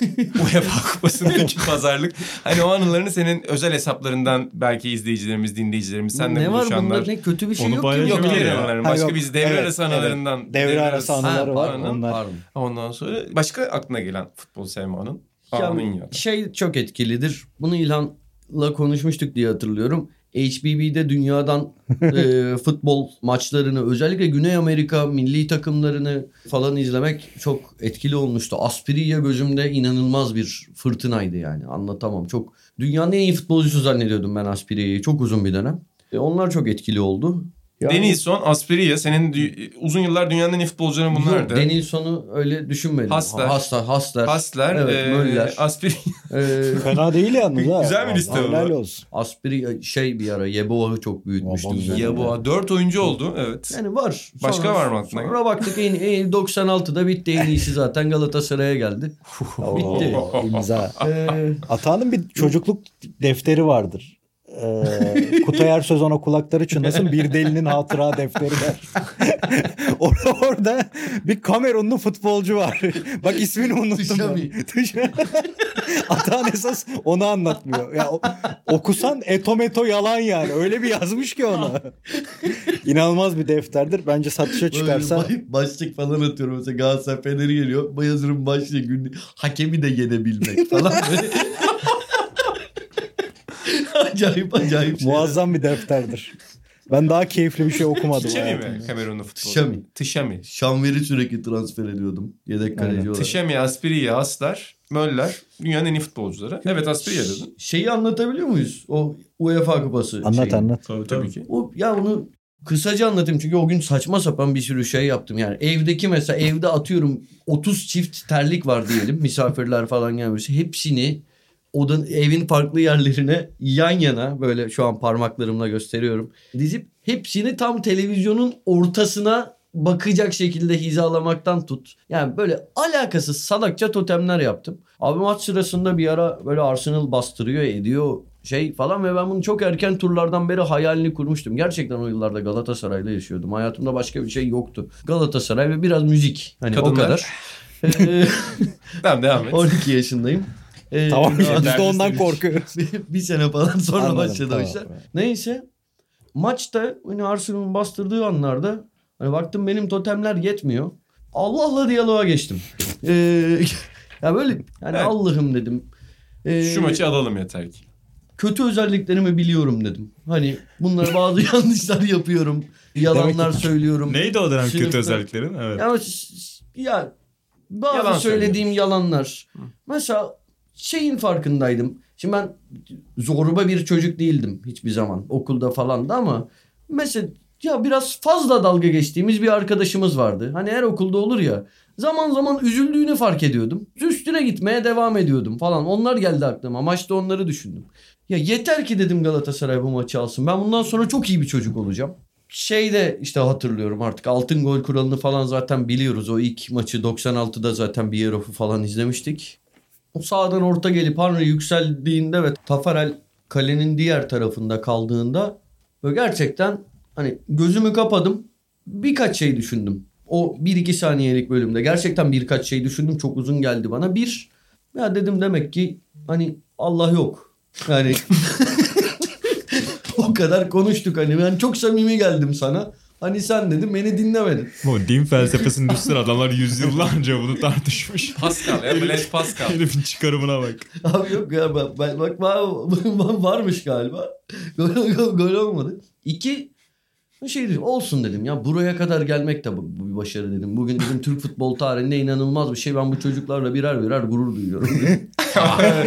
(laughs) UEFA Kupası'ndaki pazarlık. Hani o anılarını senin özel hesaplarından belki izleyicilerimiz, dinleyicilerimiz, senle ne var bunda ne kötü bir şey Onu yok ki. Yok diğer ya. anıların. Ha, Başka yok. biz devre Evet, arası evet. anılarından. Devre arası anıları var. anı. Onlar. Pardon. Ondan sonra başka aklına gelen futbol sevme anın. Ya, Anın ya. şey çok etkilidir. Bunu İlhan'la konuşmuştuk diye hatırlıyorum. HBB'de dünyadan (laughs) e, futbol maçlarını özellikle Güney Amerika milli takımlarını falan izlemek çok etkili olmuştu. Aspiriye gözümde inanılmaz bir fırtınaydı yani anlatamam. Çok dünyanın en iyi futbolcusu zannediyordum ben Aspiriye'yi çok uzun bir dönem. E, onlar çok etkili oldu. Yani- Denilson, Aspiriye senin dü- uzun yıllar dünyanın en iyi futbolcuları bunlardı. Denilson'u öyle düşünmedim. Hasler. Hasler. Hasler. Hasler, Evet, e, Möller. Aspiriye. E, (laughs) Fena değil yalnız ha. Güzel bir liste Helal bu. olsun. Aspiri şey bir ara Yeboah'ı çok büyütmüştüm. Bu dört oyuncu oldu evet. Yani var. Başka var mı aklına Sonra baktık en, en 96'da bitti en iyisi zaten Galatasaray'a geldi. (laughs) Bitti. İmza. Ee, Atağının bir çocukluk defteri vardır. Ee, Kutay Ersöz ona kulakları çınlasın bir delinin hatıra defteri der. (laughs) orada, orada bir Kamerunlu futbolcu var. Bak ismini unuttum. (laughs) Atağın esas onu anlatmıyor. Ya, okusan etometo yalan yani. Öyle bir yazmış ki onu. (laughs) İnanılmaz bir defterdir. Bence satışa çıkarsa Böyle başlık falan atıyorum. Mesela Galatasaray Fener'i geliyor. Bu yazırım başlığı günlük. Hakemi de yenebilmek falan böyle. Acayip acayip şeyler. muazzam bir defterdir. Ben daha keyifli bir şey okumadım. Tişemi mi Kamerunlu futbolcu? Tişemi. Tişemi. Şanver'i sürekli transfer ediyordum. Yedek kaleci Aynen. olarak. Tişemi, Aspiriye, Hasler, Möller dünyanın en iyi futbolcuları. Evet Aspiriye dedin. Şeyi anlatabiliyor muyuz? O UEFA kupası. Anlat şeyi. anlat. Tabii, tabii ki. O, ya onu Kısaca anlatayım çünkü o gün saçma sapan bir sürü şey yaptım. Yani evdeki mesela evde atıyorum 30 çift terlik var diyelim. Misafirler falan gelmiş. Hepsini odanın evin farklı yerlerine yan yana böyle şu an parmaklarımla gösteriyorum. Dizip hepsini tam televizyonun ortasına bakacak şekilde hizalamaktan tut. Yani böyle alakasız salakça totemler yaptım. Abi maç sırasında bir ara böyle Arsenal bastırıyor ediyor şey falan ve ben bunu çok erken turlardan beri hayalini kurmuştum. Gerçekten o yıllarda Galatasaray'da yaşıyordum. Hayatımda başka bir şey yoktu. Galatasaray ve biraz müzik. Hani o Kadınlar. kadar. (laughs) Ee, Tamam devam et. 12 yaşındayım. Ee, Tamam ya biz de ondan korkuyoruz. (laughs) bir, sene falan sonra Anladım, başladı tamam. işler. Neyse maçta hani Arsenal'ın bastırdığı anlarda hani baktım benim totemler yetmiyor. Allah'la diyaloğa geçtim. (laughs) Ee, ya böyle yani Evet. Allah'ım dedim. Ee, Şu maçı alalım yeter ki. kötü özelliklerimi biliyorum dedim. Hani bunları bazı (laughs) yanlışlar yapıyorum. Yalanlar söylüyorum. Neydi o dönem Sınıfta- kötü özelliklerin? Evet. Ya, ya bazı Yalan söylediğim yalanlar. Mesela şeyin farkındaydım. Şimdi ben zorba bir çocuk değildim hiçbir zaman okulda falan da ama mesela ya biraz fazla dalga geçtiğimiz bir arkadaşımız vardı. Hani her okulda olur ya. Zaman zaman üzüldüğünü fark ediyordum. Üstüne gitmeye devam ediyordum falan. Onlar geldi aklıma. Maçta onları düşündüm. Ya yeter ki dedim Galatasaray bu maçı alsın. Ben bundan sonra çok iyi bir çocuk olacağım. Şey de işte hatırlıyorum artık altın gol kuralını falan zaten biliyoruz. O ilk maçı 96'da zaten Bierhoff'u falan izlemiştik. O sağdan orta gelip Henry yükseldiğinde ve Tafarel kalenin diğer tarafında kaldığında böyle gerçekten hani gözümü kapadım. Birkaç şey düşündüm. O 1-2 saniyelik bölümde gerçekten birkaç şey düşündüm. Çok uzun geldi bana. Bir, ya dedim demek ki hani Allah yok. Yani (laughs) (laughs) o kadar konuştuk hani ben çok samimi geldim sana. Hani sen dedim beni dinlemedin. Bu din felsefesini düşsün adamlar yüzyıllarca bunu tartışmış. Pascal ya Blaise Pascal. Herifin çıkarımına bak. Abi yok ya bak, bak, bak (laughs) var- varmış galiba. Gol, gol, gol olmadı. İki şey dedim olsun dedim ya buraya kadar gelmek de bu, bir başarı dedim. Bugün dedim Türk futbol tarihinde inanılmaz bir şey. Ben bu çocuklarla birer birer gurur duyuyorum. (laughs)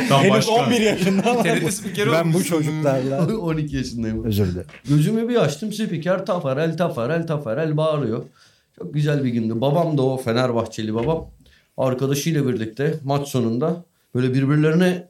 Tam Henüz başka. 11 yaşında ama ben bu çocuklarla (laughs) 12 yaşındayım. özür dilerim. Gözümü bir açtım spiker Tafarel Tafarel Tafarel bağırıyor. Çok güzel bir gündü. Babam da o Fenerbahçeli babam. Arkadaşıyla birlikte maç sonunda böyle birbirlerine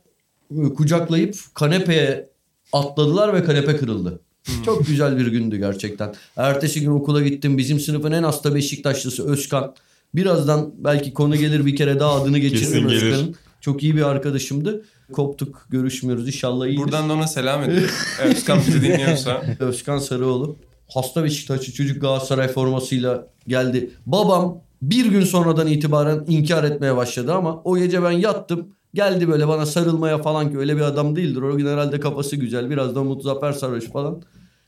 kucaklayıp kanepeye atladılar ve kanepe kırıldı. Çok güzel bir gündü gerçekten. Ertesi gün okula gittim. Bizim sınıfın en hasta Beşiktaşlısı Özkan. Birazdan belki konu gelir bir kere daha adını geçiririm. Özkan'ın. Çok iyi bir arkadaşımdı. Koptuk, görüşmüyoruz. İnşallah iyidir. Buradan da ona selam ediyorum. Özkan bizi dinliyorsa. (laughs) Özkan Sarıoğlu. Hasta Beşiktaşlı çocuk Galatasaray formasıyla geldi. Babam bir gün sonradan itibaren inkar etmeye başladı ama o gece ben yattım. Geldi böyle bana sarılmaya falan ki öyle bir adam değildir. O gün herhalde kafası güzel. Biraz da Mutzafer sarhoş falan.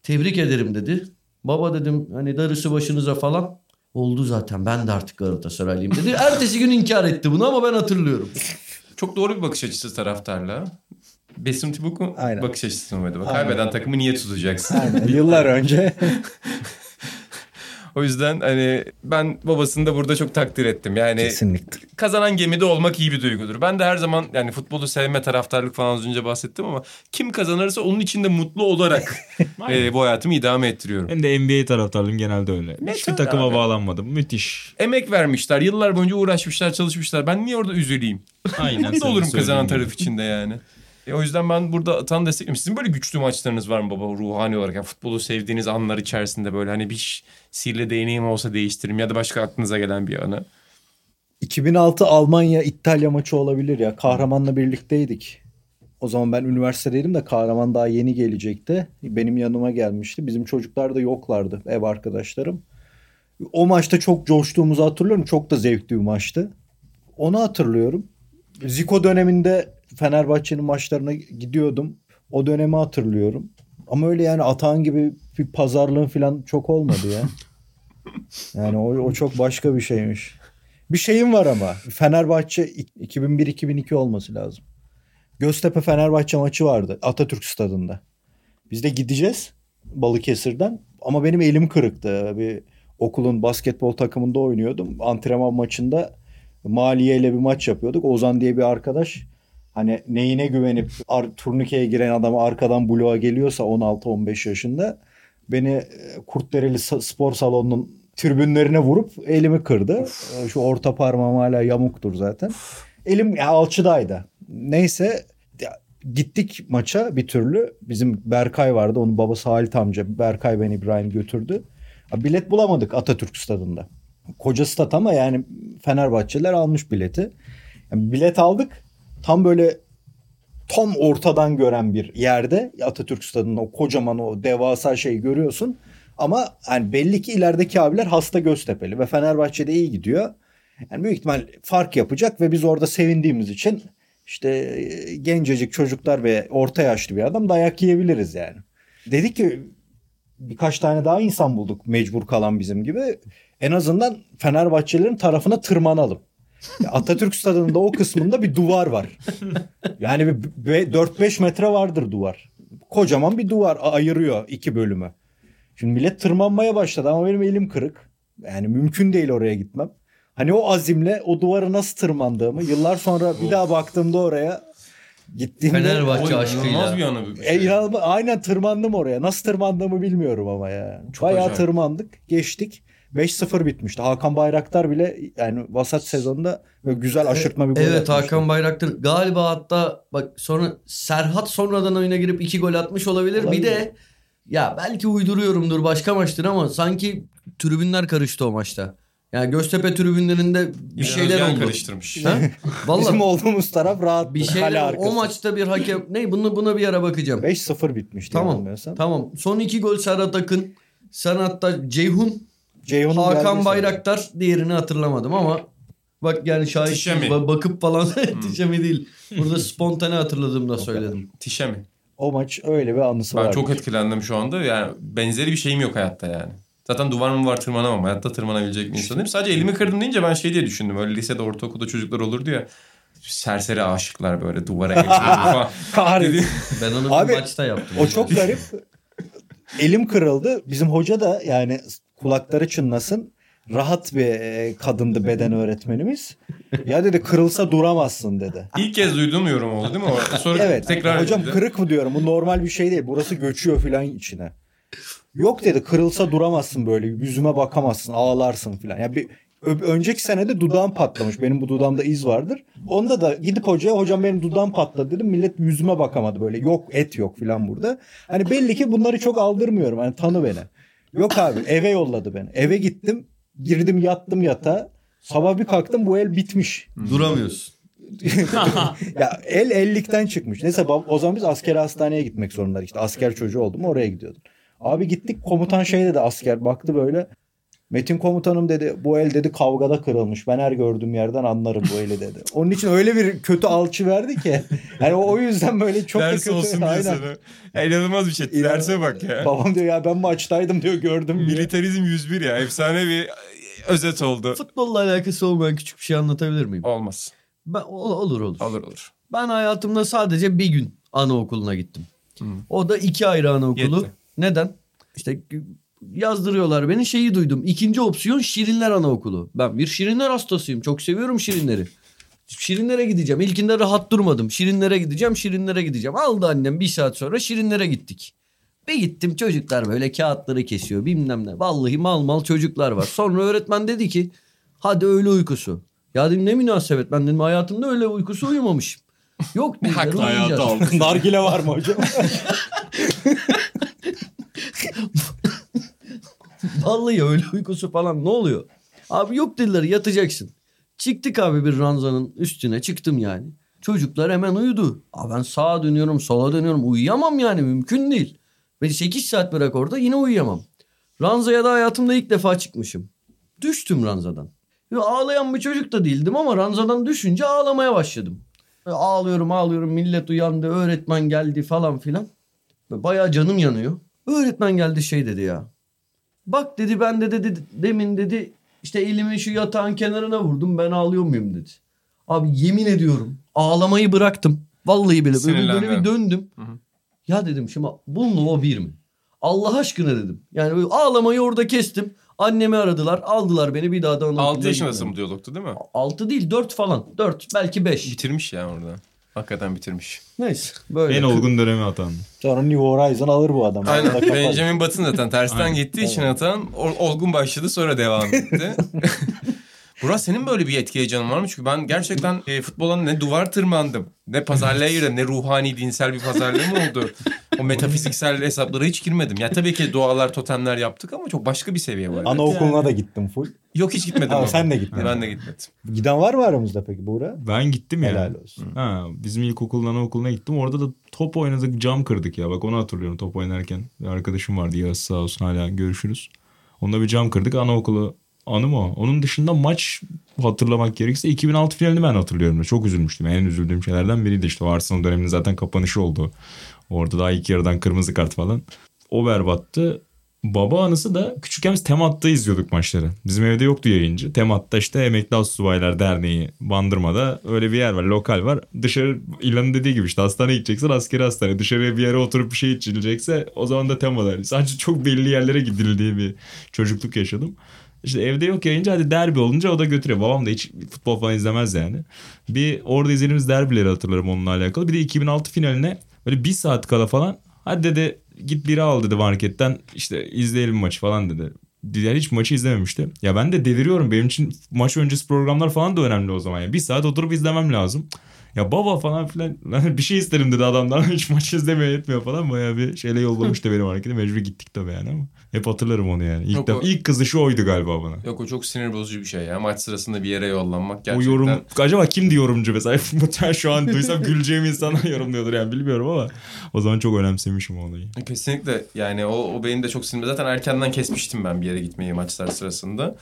Tebrik ederim dedi. Baba dedim hani darısı başınıza falan. Oldu zaten ben de artık Galatasaraylıyım dedi. (laughs) Ertesi gün inkar etti bunu ama ben hatırlıyorum. Çok doğru bir bakış açısı taraftarla. Besim Tibuk'un Aynen. bakış açısı mıydı? Kaybeden takımı niye tutacaksın? Aynen. Yıllar önce (laughs) O yüzden hani ben babasını da burada çok takdir ettim. Yani kesinlikle. kazanan gemide olmak iyi bir duygudur. Ben de her zaman yani futbolu sevme taraftarlık falan az önce bahsettim ama kim kazanırsa onun içinde mutlu olarak (laughs) e, bu hayatımı idame ettiriyorum. Hem de NBA taraftarlığım genelde öyle. Ne Hiçbir takıma abi. bağlanmadım. Müthiş. Emek vermişler. Yıllar boyunca uğraşmışlar, çalışmışlar. Ben niye orada üzüleyim? Aynen. (laughs) Mutlu olurum kazanan taraf içinde yani. E, o yüzden ben burada tam destekliyorum. Sizin böyle güçlü maçlarınız var mı baba ruhani olarak? Yani futbolu sevdiğiniz anlar içerisinde böyle hani bir sihirli değneğim olsa değiştiririm ya da başka aklınıza gelen bir anı. 2006 Almanya İtalya maçı olabilir ya. Kahraman'la birlikteydik. O zaman ben üniversitedeydim de Kahraman daha yeni gelecekti. Benim yanıma gelmişti. Bizim çocuklar da yoklardı ev arkadaşlarım. O maçta çok coştuğumuzu hatırlıyorum. Çok da zevkli bir maçtı. Onu hatırlıyorum. Zico döneminde Fenerbahçe'nin maçlarına gidiyordum. O dönemi hatırlıyorum. Ama öyle yani Atahan gibi bir pazarlığın falan çok olmadı ya. (laughs) Yani o, o çok başka bir şeymiş. Bir şeyim var ama. Fenerbahçe 2001-2002 olması lazım. Göztepe Fenerbahçe maçı vardı Atatürk stadında. Biz de gideceğiz Balıkesir'den ama benim elim kırıktı. Bir okulun basketbol takımında oynuyordum. Antrenman maçında Maliye ile bir maç yapıyorduk. Ozan diye bir arkadaş hani neyine güvenip ar- turnikeye giren adamı arkadan bloğa geliyorsa 16-15 yaşında beni e, Kurtdereli spor salonunun tribünlerine vurup elimi kırdı. E, Şu orta parmağım hala yamuktur zaten. Elim ya, alçıdaydı. Neyse gittik maça bir türlü. Bizim Berkay vardı. Onun babası Halit amca. Berkay ben İbrahim götürdü. Bilet bulamadık Atatürk stadında. Koca stat ama yani Fenerbahçeliler almış bileti. Yani bilet aldık. Tam böyle tam ortadan gören bir yerde Atatürk stadında o kocaman o devasa şeyi görüyorsun. Ama yani belli ki ilerideki abiler hasta Göztepe'li ve Fenerbahçe'de iyi gidiyor. Yani büyük ihtimal fark yapacak ve biz orada sevindiğimiz için işte gencecik çocuklar ve orta yaşlı bir adam dayak yiyebiliriz yani. Dedik ki birkaç tane daha insan bulduk mecbur kalan bizim gibi. En azından Fenerbahçelilerin tarafına tırmanalım. Atatürk stadında o kısmında bir duvar var. Yani bir be- 4-5 metre vardır duvar. Kocaman bir duvar ayırıyor iki bölümü. Şimdi millet tırmanmaya başladı ama benim elim kırık. Yani mümkün değil oraya gitmem. Hani o azimle o duvarı nasıl tırmandığımı yıllar sonra bir daha baktığımda oraya gittiğimde Fenerbahçe O aşkıyla. inanılmaz bir anı bir e, şey. inanılmaz- aynen tırmandım oraya. Nasıl tırmandığımı bilmiyorum ama ya. Çok Bayağı acayip. tırmandık, geçtik. 5-0 bitmişti. Hakan Bayraktar bile yani vasat sezonda böyle güzel aşırtma bir gol Evet atmıştı. Hakan Bayraktar galiba hatta bak sonra Serhat sonradan oyuna girip iki gol atmış olabilir. Olabilir. Bir de ya belki uyduruyorumdur başka maçtır ama sanki tribünler karıştı o maçta. Yani Göztepe tribünlerinde bir İlhan şeyler oldu. karıştırmış. Ha? (laughs) Bizim Vallahi olduğumuz taraf rahat. bir şeyler o maçta bir hakem ne bunu buna bir ara bakacağım. 5-0 bitmişti Tamam. Tamam. Son iki gol Serhat Akın. Serhat'ta Ceyhun, Ceyhun'un Hakan Bayraktar. Diğerini hatırlamadım ama bak yani şahit Tişemi. bakıp falan (laughs) Tişemi değil. Burada spontane hatırladığımda söyledim. Tişe mi? sene. O maç öyle bir anısı Ben var. çok etkilendim şu anda. Yani benzeri bir şeyim yok hayatta yani. Zaten duvar mı var tırmanamam. Hayatta tırmanabilecek bir insan değilim. Sadece elimi kırdım deyince ben şey diye düşündüm. Öyle lisede, ortaokulda çocuklar olurdu ya. Serseri aşıklar böyle duvara (laughs) geçiyor falan. Ben onu Abi, bir maçta yaptım. O çok garip. Elim kırıldı. Bizim hoca da yani kulakları çınlasın. Rahat bir e, kadındı beden öğretmenimiz. Ya dedi kırılsa duramazsın dedi. İlk kez duyduğum yorum oldu değil mi? O? (laughs) Sonra Evet. tekrar hocam edildi. kırık mı diyorum. Bu normal bir şey değil. Burası göçüyor filan içine. Yok dedi kırılsa duramazsın böyle. Yüzüme bakamazsın. Ağlarsın filan. Ya bir önceki senede dudağım patlamış. Benim bu dudağımda iz vardır. Onda da gidip hocaya hocam benim dudağım patladı dedim. Millet yüzüme bakamadı böyle. Yok et yok filan burada. Hani belli ki bunları çok aldırmıyorum. Hani tanı beni. Yok abi eve yolladı beni. Eve gittim. Girdim yattım yatağa. Sabah bir kalktım bu el bitmiş. Duramıyorsun. (laughs) Ya el ellikten çıkmış. Neyse o zaman biz asker hastaneye gitmek zorundaydık. İşte asker çocuğu oldum oraya gidiyordum. Abi gittik komutan şey dedi asker baktı böyle. Metin komutanım dedi bu el dedi kavgada kırılmış. Ben her gördüğüm yerden anlarım bu eli dedi. (laughs) Onun için öyle bir kötü alçı verdi ki. (laughs) Yani o, yüzden böyle çok da Ders kötü. olsun diye Aynen. sana. Ya inanılmaz bir şey. İnan- Derse bak ya. Babam diyor ya ben maçtaydım diyor gördüm. diye. Militarizm 101 ya. Efsane bir özet oldu. Futbolla alakası olmayan küçük bir şey anlatabilir miyim? Olmaz. Ben, ol- olur olur. Olur olur. Ben hayatımda sadece bir gün anaokuluna gittim. O da iki ayrı anaokulu. Yetti. Neden? İşte yazdırıyorlar beni şeyi duydum. İkinci opsiyon Şirinler Anaokulu. Ben bir Şirinler hastasıyım. Çok seviyorum Şirinleri. Şirinlere gideceğim. İlkinde rahat durmadım. Şirinlere gideceğim, Şirinlere gideceğim. Aldı annem bir saat sonra Şirinlere gittik. Bir gittim çocuklar böyle kağıtları kesiyor bilmem ne. Vallahi mal mal çocuklar var. Sonra öğretmen dedi ki hadi öğle uykusu. Ya dedim ne münasebet ben dedim hayatımda öyle uykusu uyumamışım. Yok dediler Haklı uyuyacağız. Nargile var mı hocam? (laughs) Vallahi öyle uykusu falan ne oluyor? Abi yok dediler yatacaksın. Çıktık abi bir ranzanın üstüne çıktım yani. Çocuklar hemen uyudu. Abi ben sağa dönüyorum sola dönüyorum uyuyamam yani mümkün değil. Ve 8 saat bırak orada yine uyuyamam. Ranzaya da hayatımda ilk defa çıkmışım. Düştüm ranzadan. Ve ağlayan bir çocuk da değildim ama ranzadan düşünce ağlamaya başladım. Ve ağlıyorum ağlıyorum millet uyandı öğretmen geldi falan filan. Ve Bayağı canım yanıyor. Öğretmen geldi şey dedi ya. Bak dedi ben de dedi demin dedi işte elimi şu yatağın kenarına vurdum ben ağlıyor muyum dedi. Abi yemin ediyorum ağlamayı bıraktım. Vallahi bile böyle, böyle bir döndüm. Hı hı. Ya dedim şimdi bununla o bir mi? Allah aşkına dedim. Yani böyle ağlamayı orada kestim. Annemi aradılar aldılar beni bir daha da anaokuluna 6 yaşındasın mı diyalogtu değil mi? 6 değil 4 falan 4 belki 5. Bitirmiş ya orada. Hakikaten bitirmiş. Neyse böyle. En olgun dönemi atan. Sonra New Horizon alır bu adam. Aynen. Benjamin Button zaten tersten Aynen. gittiği için atan ol- olgun başladı sonra devam etti. (laughs) Burak senin böyle bir etki heyecanın var mı? Çünkü ben gerçekten e, futbola ne duvar tırmandım, ne pazarlığa girdim, ne ruhani, dinsel bir pazarlığı mı oldu? O metafiziksel (laughs) hesaplara hiç girmedim. Ya tabii ki dualar, totemler yaptık ama çok başka bir seviye var. Anaokuluna da gittim full. Yok hiç gitmedim. Ama sen de gitmedin. Ben de gitmedim. Giden var mı aramızda peki Buğra? Ben gittim ya. Helal olsun. Ha, bizim ilkokuldan anaokuluna gittim. Orada da top oynadık cam kırdık ya. Bak onu hatırlıyorum top oynarken. Bir arkadaşım vardı Yağız sağ olsun hala görüşürüz. Onunla bir cam kırdık anaokulu anım o. Onun dışında maç hatırlamak gerekirse 2006 finalini ben hatırlıyorum. Çok üzülmüştüm. En üzüldüğüm şeylerden biriydi işte. O Arsenal döneminin zaten kapanışı oldu. Orada daha ilk yarıdan kırmızı kart falan. O berbattı. Baba anısı da küçükken biz Temat'ta izliyorduk maçları. Bizim evde yoktu yayıncı. Temat'ta işte Emekli Astsubaylar Derneği Bandırma'da öyle bir yer var. Lokal var. Dışarı İlhan'ın dediği gibi işte hastaneye gideceksin askeri hastane. Dışarıya bir yere oturup bir şey içilecekse o zaman da Tema'da. Sadece çok belli yerlere gidildiği bir çocukluk yaşadım. İşte evde yok yayıncı hadi derbi olunca o da götürüyor. Babam da hiç futbol falan izlemez yani. Bir orada izlediğimiz derbileri hatırlarım onunla alakalı. Bir de 2006 finaline böyle bir saat kala falan hadi dedi git biri al dedi marketten işte izleyelim maçı falan dedi. Diğer hiç maçı izlememişti. Ya ben de deliriyorum. Benim için maç öncesi programlar falan da önemli o zaman. Ya. Bir saat oturup izlemem lazım. Ya baba falan filan bir şey isterim dedi adamdan. Hiç maç izlemiyor etmiyor falan. Bayağı bir şeyle yollamıştı benim markete. Mecbur gittik tabii yani ama. Hep hatırlarım onu yani. İlk, Yok, defa, o- ilk kızışı oydu galiba bana. Yok o çok sinir bozucu bir şey ya. Maç sırasında bir yere yollanmak gerçekten. O yorum acaba kimdi yorumcu mesela? (laughs) Muhtemelen şu an duysam güleceğim insanlar yorumluyordur yani bilmiyorum ama o zaman çok önemsemişim olayı. Kesinlikle yani o, o benim de çok sinirli. Zaten erkenden kesmiştim ben bir yere gitmeyi maçlar sırasında.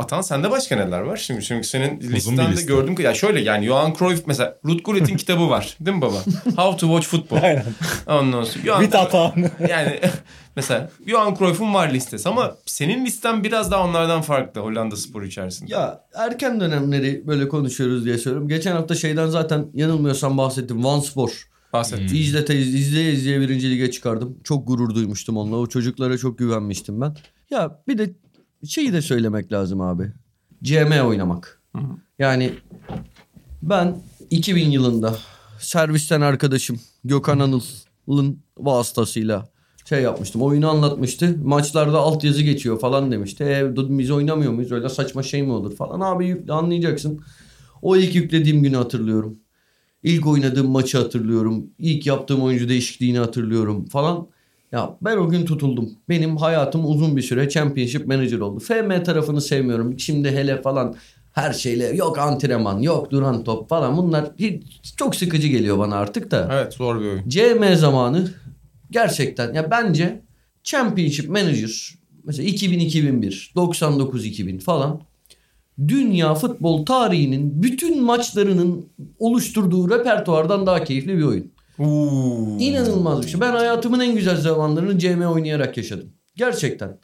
Atan sende başka neler var? Şimdi çünkü senin bir listende liste. gördüm ki ya şöyle yani Johan Cruyff mesela Ruud Gullit'in (laughs) kitabı var değil mi baba? How to Watch Football. Aynen. Ondan sonra Johan, Bir hata. (laughs) yani (laughs) mesela Johan Cruyff'un var listesi ama senin listen biraz daha onlardan farklı Hollanda spor içerisinde. Ya erken dönemleri böyle konuşuyoruz diye söylüyorum. Geçen hafta şeyden zaten yanılmıyorsam bahsettim. One Spor. Bahset. İzlete izleye izleye birinci lige çıkardım. Çok gurur duymuştum onunla. O çocuklara çok güvenmiştim ben. Ya bir de şeyi de söylemek lazım abi. CM oynamak. Yani ben 2000 yılında servisten arkadaşım Gökhan Anıl'ın vasıtasıyla şey yapmıştım. Oyunu anlatmıştı. Maçlarda altyazı geçiyor falan demişti. E, biz oynamıyor muyuz? Öyle saçma şey mi olur falan. Abi yükle anlayacaksın. O ilk yüklediğim günü hatırlıyorum. İlk oynadığım maçı hatırlıyorum. İlk yaptığım oyuncu değişikliğini hatırlıyorum falan. Ya ben o gün tutuldum. Benim hayatım uzun bir süre Championship Manager oldu. FM tarafını sevmiyorum. Şimdi hele falan her şeyle yok antrenman, yok duran top falan bunlar hiç, çok sıkıcı geliyor bana artık da. Evet zor bir oyun. CM zamanı gerçekten ya bence Championship Manager mesela 2000-2001, 99-2000 falan dünya futbol tarihinin bütün maçlarının oluşturduğu repertuardan daha keyifli bir oyun. Uuu. İnanılmaz bir şey. Ben hayatımın en güzel zamanlarını CM oynayarak yaşadım. Gerçekten.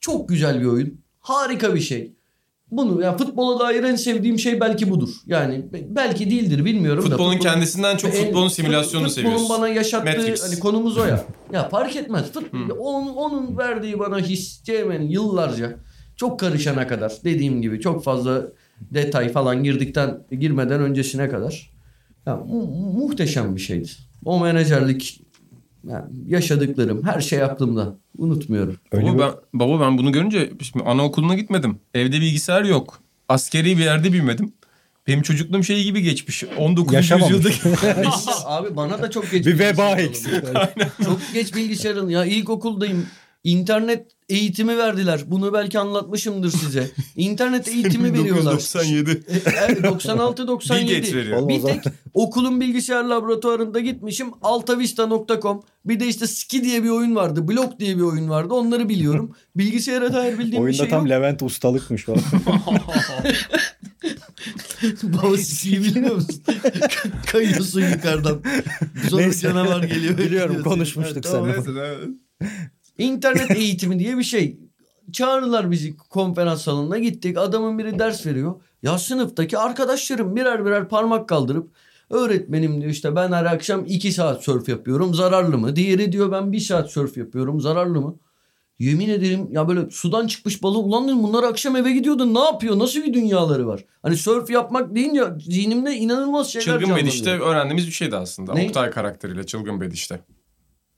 Çok güzel bir oyun. Harika bir şey. Bunu ya futbola dair en sevdiğim şey belki budur. Yani be- belki değildir bilmiyorum da. Futbolun futbolun- kendisinden çok futbolun fut- simülasyonunu futbolun seviyorsun. bana yaşattığı Matrix. hani konumuz o ya. (laughs) ya fark etmez. Fut- onun, onun verdiği bana his CM'nin yıllarca çok karışana kadar dediğim gibi çok fazla detay falan girdikten girmeden öncesine kadar ya, mu- muhteşem bir şeydi. O menajerlik yani yaşadıklarım her şey aklımda. Unutmuyorum. Öyle baba, bir- ben, baba ben bunu görünce şimdi anaokuluna gitmedim. Evde bilgisayar yok. Askeri bir yerde büyümedim. Benim çocukluğum şey gibi geçmiş. 19. Yaşamamış. yüzyılda (laughs) Abi bana da çok geç Bir veba eksik. Çok geç bilgisayarın ya ilkokuldayım. İnternet eğitimi verdiler. Bunu belki anlatmışımdır size. (laughs) İnternet eğitimi veriyorlar. 1997. E, (laughs) Evet 96 Bill 97. Gates veriyor. Bir tek (laughs) okulun bilgisayar laboratuvarında gitmişim. altavista.com. Bir de işte Ski diye bir oyun vardı. Block diye bir oyun vardı. Onları biliyorum. Bilgisayara dair bildiğim bir Oyunda şey tam yok. Levent ustalıkmış falan. Baba Ski'yi bilmiyor musun? Kayıyorsun yukarıdan. Sonra Neyse. canavar geliyor. Biliyorum, konuşmuştuk tamam. seninle. İnternet eğitimi diye bir şey. Çağırırlar bizi konferans salonuna gittik. Adamın biri ders veriyor. Ya sınıftaki arkadaşlarım birer birer parmak kaldırıp öğretmenim diyor işte ben her akşam iki saat sörf yapıyorum zararlı mı? Diğeri diyor ben bir saat sörf yapıyorum zararlı mı? Yemin ederim ya böyle sudan çıkmış balığı ulan dedim bunlar akşam eve gidiyordu ne yapıyor nasıl bir dünyaları var. Hani surf yapmak deyince zihnimde inanılmaz şeyler Çılgın. Bediş'te öğrendiğimiz bir şeydi aslında. Ne? Oktay karakteriyle Çılgın Bediş'te.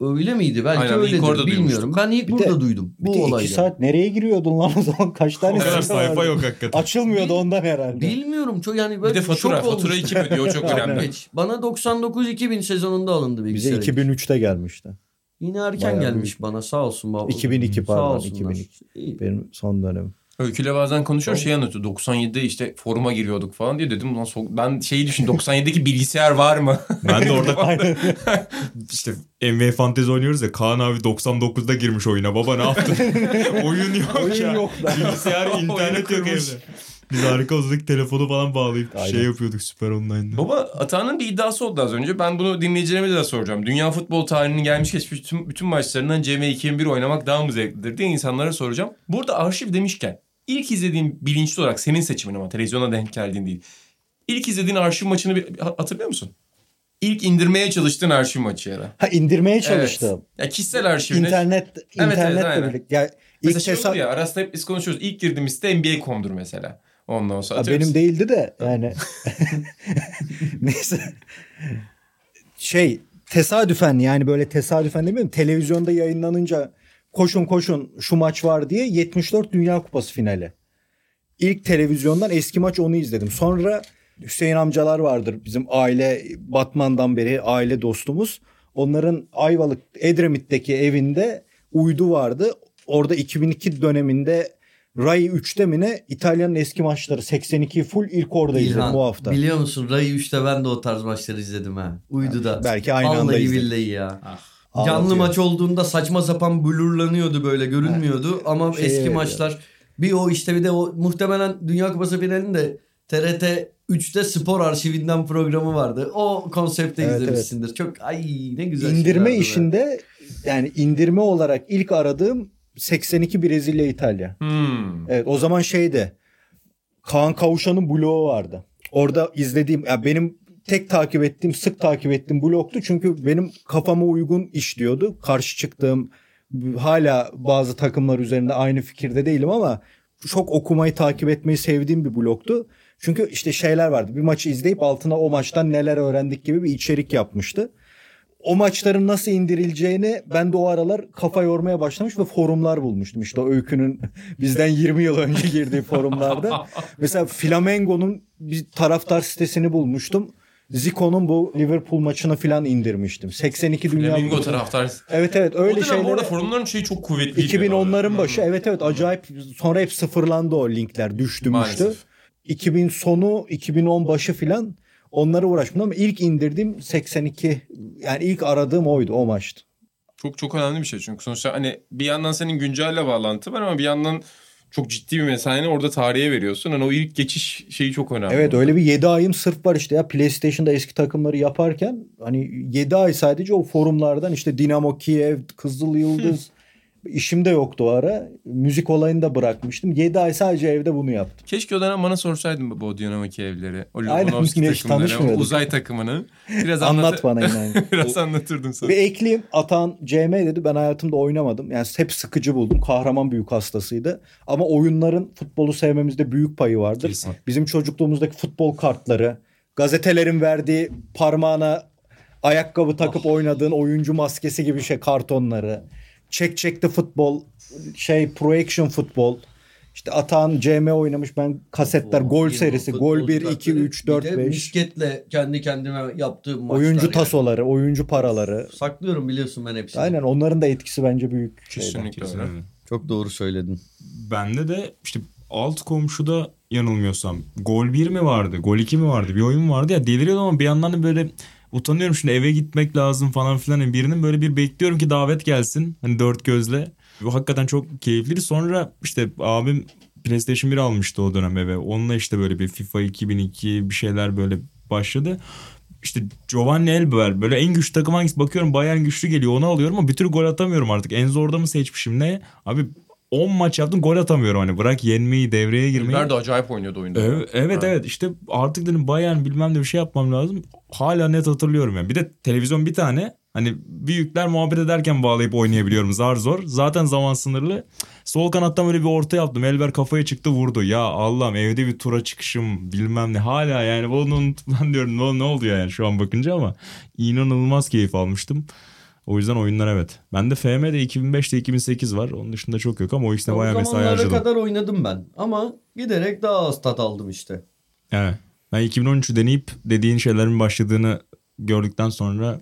Öyle miydi? Belki Aynen, öyledir. Bilmiyorum. duymuştuk. Ben ilk Bir burada de- duydum. Bir Bu de olayı. iki saat nereye giriyordun lan o zaman? Kaç tane O kadar sayfa vardı? yok hakikaten. Açılmıyordu ondan herhalde. Bilmiyorum. Çok yani Bir böyle de fatura. Fatura olmuştum. kim ödüyor? O çok (laughs) önemli. Geç. Bana 99-2000 sezonunda alındı Bize bilgisayar. 2003'te gelmişti. Yine erken Bayağı gelmiş büyük. bana sağ olsun baba. 2002 Sağ pardon olsunlar. 2002. İyi. Benim son dönemim. Öyküyle bazen konuşuyor şey anlatıyor. 97'de işte foruma giriyorduk falan diye dedim. Ulan so- ben şeyi düşün 97'deki bilgisayar var mı? (laughs) Ben de orada (laughs) işte NBA fantezi oynuyoruz ya Kaan abi 99'da girmiş oyuna. Baba ne yaptın? (laughs) Oyun yok Oyun ya. yok da. Bilgisayar internet yok evde. Biz harika uzak telefonu falan bağlayıp Aynen. şey yapıyorduk süper online'da. Baba Atağan'ın bir iddiası oldu az önce. Ben bunu dinleyicilerime de soracağım. Dünya futbol tarihinin gelmiş geçmiş bütün, bütün maçlarından CM 2001 oynamak daha mı zevklidir diye insanlara soracağım. Burada arşiv demişken ilk izlediğin bilinçli olarak senin seçimin ama televizyona denk geldiğin değil. İlk izlediğin arşiv maçını bir, ha- hatırlıyor musun? İlk indirmeye çalıştığın arşiv maçı ya da. Ha indirmeye çalıştım. Evet. Ya kişisel arşivine. İnternet evet, internetle aynen. birlikte. Ya Mesela şey tesa- ya arasında hep biz konuşuyoruz. İlk girdiğimiz site NBA.com'dur mesela. Ondan sonra Ha, benim musun? değildi de yani. (laughs) Neyse. Şey tesadüfen yani böyle tesadüfen demiyorum. Televizyonda yayınlanınca koşun koşun şu maç var diye 74 Dünya Kupası finali. İlk televizyondan eski maç onu izledim. Sonra Hüseyin amcalar vardır bizim aile Batman'dan beri aile dostumuz. Onların Ayvalık Edremit'teki evinde uydu vardı. Orada 2002 döneminde Rai 3'te mi ne İtalya'nın eski maçları 82 full ilk orada izledim İlhan, bu hafta. Biliyor musun Ray 3'te ben de o tarz maçları izledim ha. Uyduda. Belki aynı anda Vallahi izledik. billahi ya. Ah, Canlı ağlatıyor. maç olduğunda saçma sapan blurlanıyordu böyle görünmüyordu ama Şey eski veriyor. maçlar bir o işte bir de o muhtemelen Dünya Kupası finalinde TRT 3'te spor arşivinden programı vardı. O konsepte Evet, izlemişsindir. Çok ay ne güzel İndirme işinde yani indirme olarak ilk aradığım 82 Brezilya İtalya. Hmm. Evet o zaman şeydi. Kaan Kavuşan'ın bloğu vardı. Orada izlediğim ya benim tek takip ettiğim sık takip ettiğim bloktu. Çünkü benim kafama uygun işliyordu. Karşı çıktığım hala bazı takımlar üzerinde aynı fikirde değilim ama çok okumayı takip etmeyi sevdiğim bir bloktu. Çünkü işte şeyler vardı. Bir maçı izleyip altına o maçtan neler öğrendik gibi bir içerik yapmıştı. O maçların nasıl indirileceğini ben de o aralar kafa yormaya başlamış ve forumlar bulmuştum. İşte o öykünün (laughs) bizden 20 yıl önce girdiği forumlarda. (laughs) Mesela Flamengo'nun bir taraftar sitesini bulmuştum. Zico'nun bu Liverpool maçını falan indirmiştim. 82 Dünya Flamingo taraftar. Evet evet Öyle dönem bu arada şeyler. forumların şeyi çok kuvvetliydi. 2010'ların başı evet evet acayip sonra hep sıfırlandı o linkler düştü müştü. Maalesef. 2000 sonu 2010 başı filan onlara uğraşmadım ama ilk indirdiğim 82 yani ilk aradığım oydu o maçtı. Çok çok önemli bir şey çünkü sonuçta hani bir yandan senin güncelle bağlantı var ama bir yandan çok ciddi bir mesaini orada tarihe veriyorsun. Hani o ilk geçiş şeyi çok önemli. Evet öyle bir 7 ayım sırf var işte ya PlayStation'da eski takımları yaparken hani 7 ay sadece o forumlardan işte Dinamo Kiev, Kızıl Yıldız (laughs) işim de yoktu o ara. Müzik olayını da bırakmıştım. 7 ay sadece evde bunu yaptım. Keşke o dönem bana sorsaydın bu Dinamo evleri. O hiç takımları, uzay takımını. Biraz Anlat anlat, bana inan. (laughs) Biraz anlatırdın sana. Bir ekleyeyim. Atan CM dedi. Ben hayatımda oynamadım. Yani hep sıkıcı buldum. Kahraman büyük hastasıydı. Ama oyunların futbolu sevmemizde büyük payı vardır. Kesin. Bizim çocukluğumuzdaki futbol kartları, gazetelerin verdiği parmağına ayakkabı takıp oynadığın oyuncu maskesi gibi şey kartonları. Çek çekti futbol, şey pro action futbol. İşte Atan CM oynamış ben kasetler gol serisi gol 1 2 3 4 Bir de 5 Misketle kendi kendime yaptığım maçlar. oyuncu yani. tasoları, oyuncu paraları. Saklıyorum biliyorsun ben hepsini. Aynen onların da etkisi bence büyük. Kesinlikle öyle. Çok doğru söyledin. Bende de işte alt komşuda yanılmıyorsam gol 1 mi vardı gol 2 mi vardı bir oyun vardı ya deliriyordum ama bir yandan da böyle utanıyorum şimdi eve gitmek lazım falan filan. Yani birinin böyle bir bekliyorum ki davet gelsin. Hani dört gözle. Bu hakikaten çok keyifliydi. Sonra işte abim PlayStation 1 almıştı o dönem eve. Onunla işte böyle bir FIFA 2002 bir şeyler böyle başladı. İşte Giovanni Elber böyle en güçlü takım hangisi? Bakıyorum Bayern güçlü geliyor onu alıyorum ama bir türlü gol atamıyorum artık. En zorda mı seçmişim ne? Abi 10 maç yaptım gol atamıyorum hani bırak yenmeyi devreye girmeyi. Hilber de acayip oynuyordu oyunda. Evet evet, Ha. evet işte artık dedim Bayern bilmem ne bir şey yapmam lazım. Hala net hatırlıyorum yani. Bir de televizyon bir tane. Hani Hani büyükler muhabbet ederken bağlayıp oynayabiliyorum zar zor. Zaten zaman sınırlı. Sol kanattan böyle bir orta yaptım. Elber kafaya çıktı vurdu. Ya Allah'ım evde bir tura çıkışım bilmem ne. Hala yani bunu unutmam diyorum. Ne, ne oldu yani şu an bakınca ama inanılmaz keyif almıştım. O yüzden oyunlar evet. Bende FM'de 2005'te 2008 var. Onun dışında çok yok ama o ikisine O bayağı mesai zamanlara harcadım. kadar oynadım ben. Ama giderek daha az tat aldım işte. Evet. Ben 2013'ü deneyip dediğin şeylerin başladığını gördükten sonra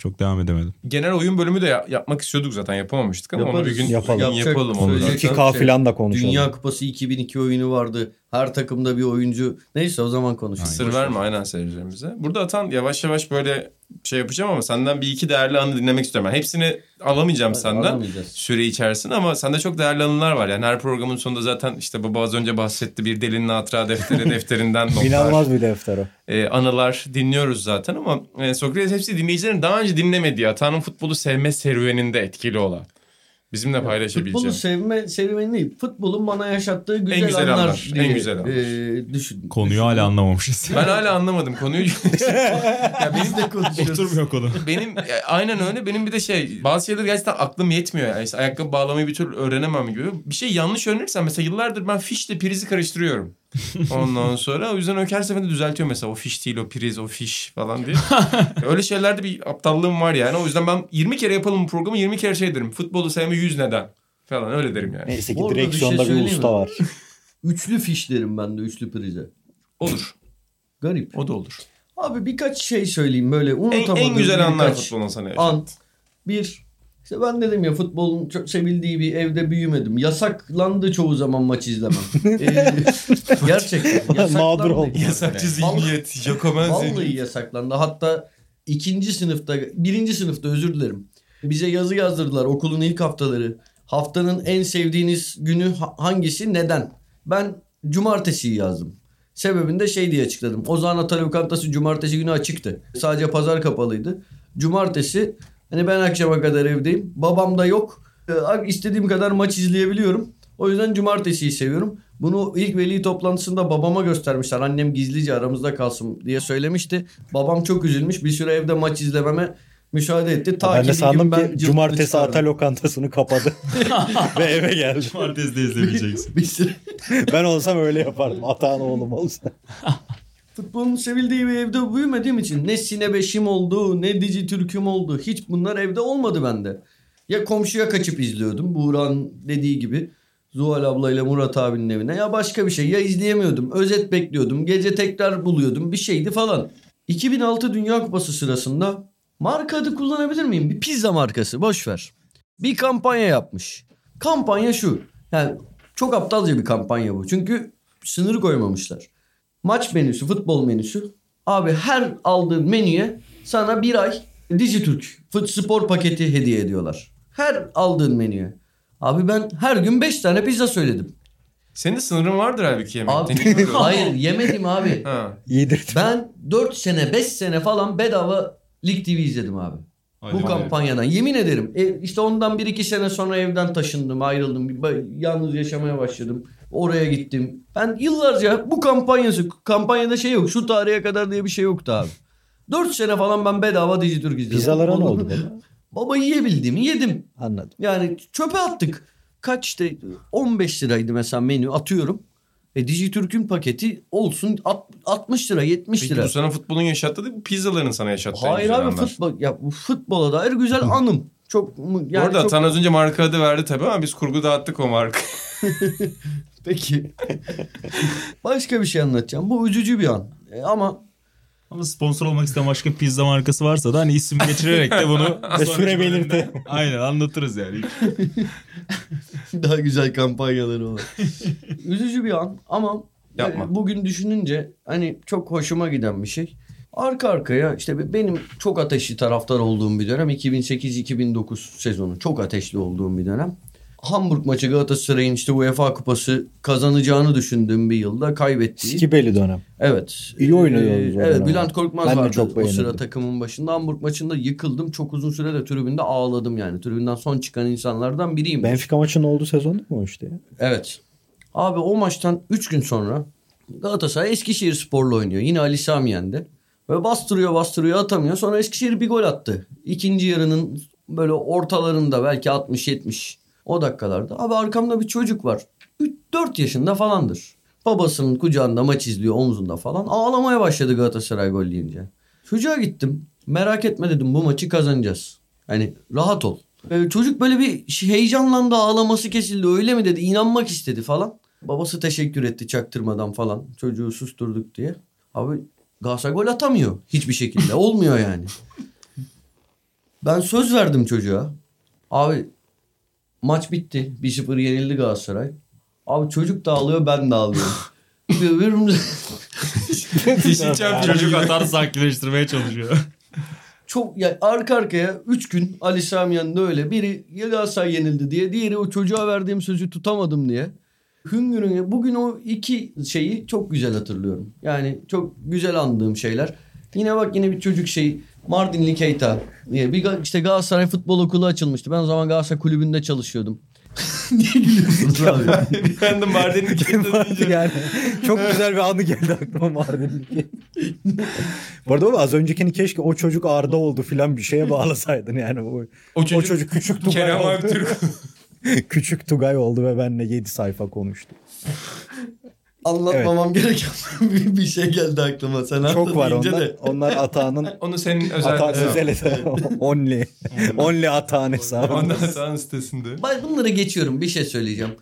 çok devam edemedim. Genel oyun bölümü de ya- yapmak istiyorduk zaten yapamamıştık ama onu Yaparız. bir gün Yapalım. yapalım, Yapacak, yapalım onu söyleyecek. zaten. 2K şey, falan da konuşalım. Dünya Kupası 2002 oyunu vardı. Her takımda bir oyuncu. Neyse o zaman konuşuruz. Sır verme aynen seyircilerimize. Burada Atan yavaş yavaş böyle şey yapacağım ama senden bir iki değerli anı dinlemek istiyorum. Ben hepsini alamayacağım senden Alamayacağız. süre içerisinde ama sende çok değerli anılar var. Yani her programın sonunda zaten işte baba az önce bahsetti bir delinin hatıra defteri (laughs) defterinden notlar. İnanılmaz bir defter o. e, anılar dinliyoruz zaten ama e, Sokrates hepsi dinleyicilerin daha önce dinlemediği Atan'ın futbolu sevme serüveninde etkili olan. Bizimle Futbolu paylaşabileceğim. sevme serüveni değil. Futbolun bana yaşattığı güzel, güzel anlar, anlar, en diye güzel anlar. e, düşün. Konuyu hala anlamamışız. Ben hala anlamadım konuyu. (laughs) ya benim de konuşuyoruz. Oturmuyor konu. benim aynen öyle. Benim bir de şey bazı şeyler gerçekten aklım yetmiyor. Yani işte ayakkabı bağlamayı bir türlü öğrenemem gibi. Bir şey yanlış öğrenirsen mesela yıllardır ben fişle prizi karıştırıyorum. (laughs) Ondan sonra o yüzden o her seferinde düzeltiyor mesela o fiş değil o priz o fiş falan diye. (laughs) öyle şeylerde bir aptallığım var yani. O yüzden ben 20 kere yapalım bu programı 20 kere şey derim. Futbolu sevme 100 neden falan öyle derim yani. Neyse ki Bu arada bir direksiyonda şey bir, söyleyeyim usta mi? var. (laughs) Üçlü fiş derim ben de üçlü prize. Olur. Garip. O da olur. Abi birkaç şey söyleyeyim böyle En, unutamadığım en güzel anlar birkaç futbolun sana yaşattı. An. Bir. İşte ben dedim ya futbolun çok sevildiği bir evde büyümedim. Yasaklandı çoğu zaman maç izlemem. (laughs) Ee, gerçekten. yasaklandı. Mağdur oldum. Yasakçı zihniyet, Jacoben Vallahi zihniyet. yasaklandı. Hatta ikinci sınıfta, birinci sınıfta özür dilerim. Bize yazı yazdırdılar okulun ilk haftaları. Haftanın en sevdiğiniz günü ha- hangisi, neden? Ben cumartesiyi yazdım. Sebebini de şey diye açıkladım. Ozan Ata Lokantası cumartesi günü açıktı. Sadece pazar kapalıydı. Cumartesi hani ben akşama kadar evdeyim. Babam da yok. Ee, istediğim kadar maç izleyebiliyorum. O yüzden cumartesiyi seviyorum. Bunu ilk veli toplantısında babama göstermişler. Annem gizlice aramızda kalsın diye söylemişti. Babam çok üzülmüş. Bir süre evde maç izlememe müsaade etti. Ta ben ki de sandım ben ki cumartesi çıkardım. ata lokantasını kapadı. (laughs) Ve eve geldi. Cumartesi de izlemeyeceksin. Bir süre Ben olsam öyle yapardım. Atağın oğlum olsa. (laughs) Futbolun sevildiği bir evde büyümediğim için ne Sine Beşim oldu ne Dici Türk'üm oldu. Hiç bunlar evde olmadı bende. Ya komşuya kaçıp izliyordum. Buğra'nın dediği gibi. Zuhal ablayla Murat abinin evine. Ya başka bir şey. Ya izleyemiyordum. Özet bekliyordum. Gece tekrar buluyordum. Bir şeydi falan. 2006 Dünya Kupası sırasında marka adı kullanabilir miyim? Bir pizza markası. Boş ver. Bir kampanya yapmış. Kampanya şu. Yani çok aptalca bir kampanya bu. Çünkü sınırı koymamışlar maç menüsü, futbol menüsü. Abi her aldığın menüye sana bir ay Dijitürk fut spor paketi hediye ediyorlar. Her aldığın menüye. Abi ben her gün 5 tane pizza söyledim. Senin de sınırın vardır halbuki yemekte. Abi, hayır yemedim abi. Ha. Yedirdim. Ben 4 sene 5 sene falan bedava Lig TV izledim abi. Hadi Bu kampanyadan yemin ederim. E, işte ondan 1-2 sene sonra evden taşındım ayrıldım. Bir- Yalnız yaşamaya başladım. Oraya gittim. Ben yıllarca bu kampanyası kampanyada şey yok. Şu tarihe kadar diye bir şey yoktu abi. 4 sene falan ben bedava Dijitürk izledim. Pizzalara ne oldu baba? Baba yiyebildiğimi yedim. Anladım. Yani çöpe attık. Kaç işte 15 liraydı mesela menü atıyorum. E Dijitürk'ün paketi olsun alt- 60 lira 70 Peki lira. bu sana futbolun yaşattığı değil bu pizzaların sana yaşattığı. Hayır abi anlar. futbol ya futbola dair güzel anım. Çok yani arada çok... Az önce marka adı verdi tabii ama biz kurgu dağıttık o marka. (laughs) (laughs) Peki. Başka bir şey anlatacağım. Bu üzücü bir an. E, ama Ama sponsor olmak isteyen başka pizza markası varsa da hani isim geçirerek de bunu (laughs) Ve süre belirti. Aynen anlatırız yani. (laughs) daha güzel kampanyaları var. üzücü bir an ama Yapma. e, bugün düşününce hani çok hoşuma giden bir şey. Arka arkaya işte benim çok ateşli taraftar olduğum bir dönem 2008-2009 sezonu çok ateşli olduğum bir dönem. Hamburg maçı Galatasaray'ın işte UEFA kupası kazanacağını düşündüğüm bir yılda kaybettiği. Skibeli dönem. Evet. İyi oynuyoruz o Evet. Bülent Korkmaz Ben vardı çok o sıra takımın başında. Hamburg maçında yıkıldım. Çok uzun süre de tribünde ağladım yani. Tribünden son çıkan insanlardan biriyim. Benfica maçının olduğu sezon değil mi o işte? Evet. Abi o maçtan 3 gün sonra Galatasaray Eskişehir Spor'la oynuyor. Yine Ali Sami yendi. Böyle bastırıyor bastırıyor atamıyor. Sonra Eskişehir bir gol attı. İkinci yarının böyle ortalarında belki 60-70 o dakikalarda. Abi arkamda bir çocuk var. 4 yaşında falandır. Babasının kucağında maç izliyor omzunda falan. Ağlamaya başladı Galatasaray gol yiyince. Çocuğa gittim. Merak etme dedim bu maçı kazanacağız. Hani rahat ol. Ee, çocuk böyle bir heyecanlandı ağlaması kesildi öyle mi dedi inanmak istedi falan. Babası teşekkür etti çaktırmadan falan çocuğu susturduk diye. Abi Galatasaray gol atamıyor hiçbir şekilde olmuyor yani. (laughs) Ben söz verdim çocuğa. Abi maç bitti 1-0 yenildi Galatasaray. Abi çocuk da ağlıyor ben de ağlıyorum. (laughs) Birbirimize Dişi (laughs) Çocuk atar sakinleştirmeye çalışıyor. çok ya arka arkaya 3 gün Ali Sami yanında öyle. Biri ya Galatasaray yenildi diye. Diğeri o çocuğa verdiğim sözü tutamadım diye. Hüngür hüngür. Bugün o iki şeyi çok güzel hatırlıyorum. Yani çok güzel andığım şeyler. Yine bak yine bir çocuk şeyi. Mardinli Keita diye. Bir işte Galatasaray Futbol Okulu açılmıştı. Ben o zaman Galatasaray Kulübü'nde çalışıyordum. (laughs) Niye gülüyorsunuz abi? (laughs) Ben de Mardin'in (laughs) yani çok güzel bir anı geldi aklıma Mardin'deki. Bu arada ama az öncekini keşke o çocuk Arda oldu filan bir şeye bağlasaydın yani. O, O çocuk, o çocuk küçük Tugay Kerem oldu. Aktürk. küçük Tugay oldu ve benimle 7 sayfa konuştu. Anlatmamam gereken (laughs) bir, bir şey geldi aklıma. Sen Çok var onlar. de. Onlar Atağan'ın (laughs) Onu senin özel Ata hesabın. özel (laughs) hesabı. Only. Only Atağan hesabı. Ondan Atağan sitesinde. Ben bunları geçiyorum. Bir şey söyleyeceğim.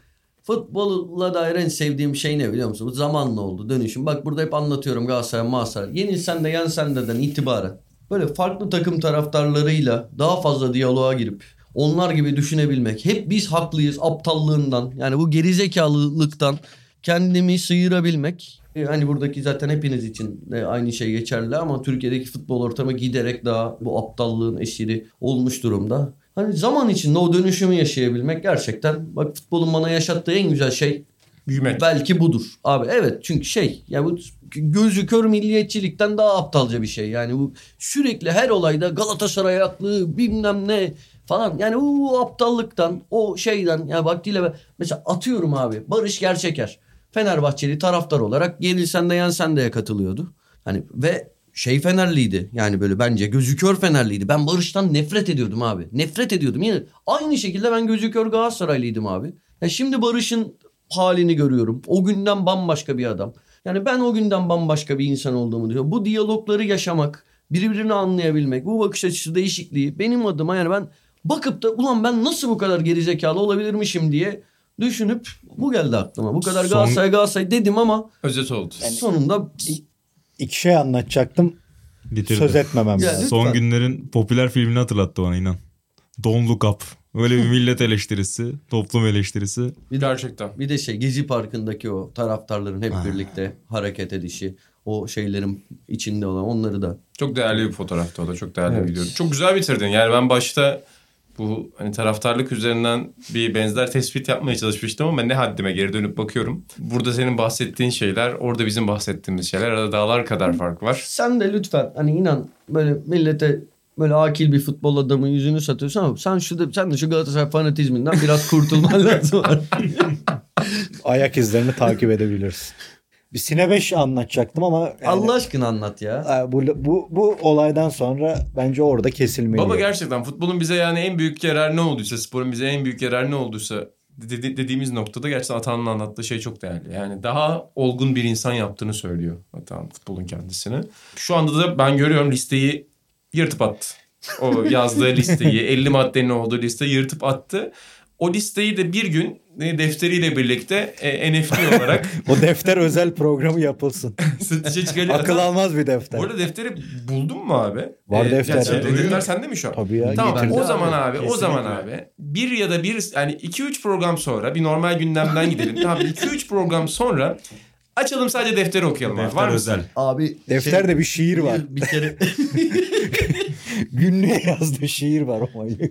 Futbolla dair en sevdiğim şey ne biliyor musun? Zamanla oldu dönüşüm. Bak burada hep anlatıyorum Galatasaray, Galatasaray. Yenilsen de yensen de'den itibaren. Böyle farklı takım taraftarlarıyla daha fazla diyaloğa girip onlar gibi düşünebilmek. Hep biz haklıyız aptallığından yani bu gerizekalılıktan kendimi sıyırabilmek. Hani buradaki zaten hepiniz için aynı şey geçerli ama Türkiye'deki futbol ortamı giderek daha bu aptallığın esiri olmuş durumda. Hani zaman içinde o dönüşümü yaşayabilmek gerçekten bak futbolun bana yaşattığı en güzel şey Büyümek. belki budur. Abi evet çünkü şey ya bu gözü kör milliyetçilikten daha aptalca bir şey. Yani bu sürekli her olayda Galatasaray haklı bilmem ne falan. Yani o aptallıktan o şeyden ya vaktiyle ben- mesela atıyorum abi Barış Gerçeker. Fenerbahçeli taraftar olarak yenilsen de yensen de katılıyordu. Hani ve şey Fenerliydi. Yani böyle bence gözü kör Fenerliydi. Ben Barış'tan nefret ediyordum abi. Nefret ediyordum. Yine aynı şekilde ben gözü kör Galatasaraylıydım abi. Ya şimdi Barış'ın halini görüyorum. O günden bambaşka bir adam. Yani ben o günden bambaşka bir insan olduğumu düşünüyorum. Bu diyalogları yaşamak, birbirini anlayabilmek, bu bakış açısı değişikliği benim adıma yani ben bakıp da ulan ben nasıl bu kadar gerizekalı olabilirmişim diye düşünüp bu geldi aklıma. Bu kadar Son- Galatasaray Galatasaray dedim ama Özet oldu. sonunda İki şey anlatacaktım. Bitirdi. Söz etmemem Ya, lazım. lütfen. Son günlerin popüler filmini hatırlattı bana inan. Don't Look Up. Öyle bir millet eleştirisi, toplum eleştirisi. Gerçekten. bir de şey Gezi Parkı'ndaki o taraftarların hep birlikte hareket edişi, o şeylerin içinde olan onları da Çok değerli bir fotoğraftı o da. Çok değerli Evet. bir video. Çok güzel bitirdin. Yani ben başta bu hani taraftarlık üzerinden bir benzer tespit yapmaya çalışmıştım ama ne haddime geri dönüp bakıyorum. Burada senin bahsettiğin şeyler, orada bizim bahsettiğimiz şeyler arada dağlar kadar fark var. Sen de lütfen hani inan böyle millete böyle akil bir futbol adamın yüzünü satıyorsun ama sen şu da, sen de şu Galatasaray fanatizminden biraz kurtulman (laughs) lazım. Ayak izlerini takip edebilirsin. Bir Sine 5 anlatacaktım ama yani, Allah aşkına anlat ya. bu, bu, bu olaydan sonra bence orada kesilmeli. Baba gerçekten futbolun bize yani en büyük yararı ne olduysa, sporun bize en büyük yararı ne olduysa dedi- dediğimiz noktada gerçekten Atan'ın anlattığı şey çok değerli. Yani daha olgun bir insan yaptığını söylüyor Atan futbolun kendisini. Şu anda da ben görüyorum listeyi yırtıp attı. O yazdığı listeyi (laughs) 50 maddenin olduğu listeyi yırtıp attı. O listeyi de bir gün defteriyle birlikte e, NFT olarak (laughs) O defter özel programı yapılsın. (laughs) satışa çıkarıyor. Akıl almaz bir defter. Bu arada defteri buldun mu abi? Var Ee, defter. yani şey, Evet. defter sende mi şu an? Tabii ya. Tamam Bende o zaman abi o kesinlikle. zaman abi bir ya da bir yani 2-3 program sonra bir normal gündemden gidelim. (laughs) tamam 2-3 program sonra açalım sadece defteri okuyalım. Var Defter mı? özel. Abi Defterde bir şiir var. Bir, bir kere Günlüğe yazdığı şiir var o manyak.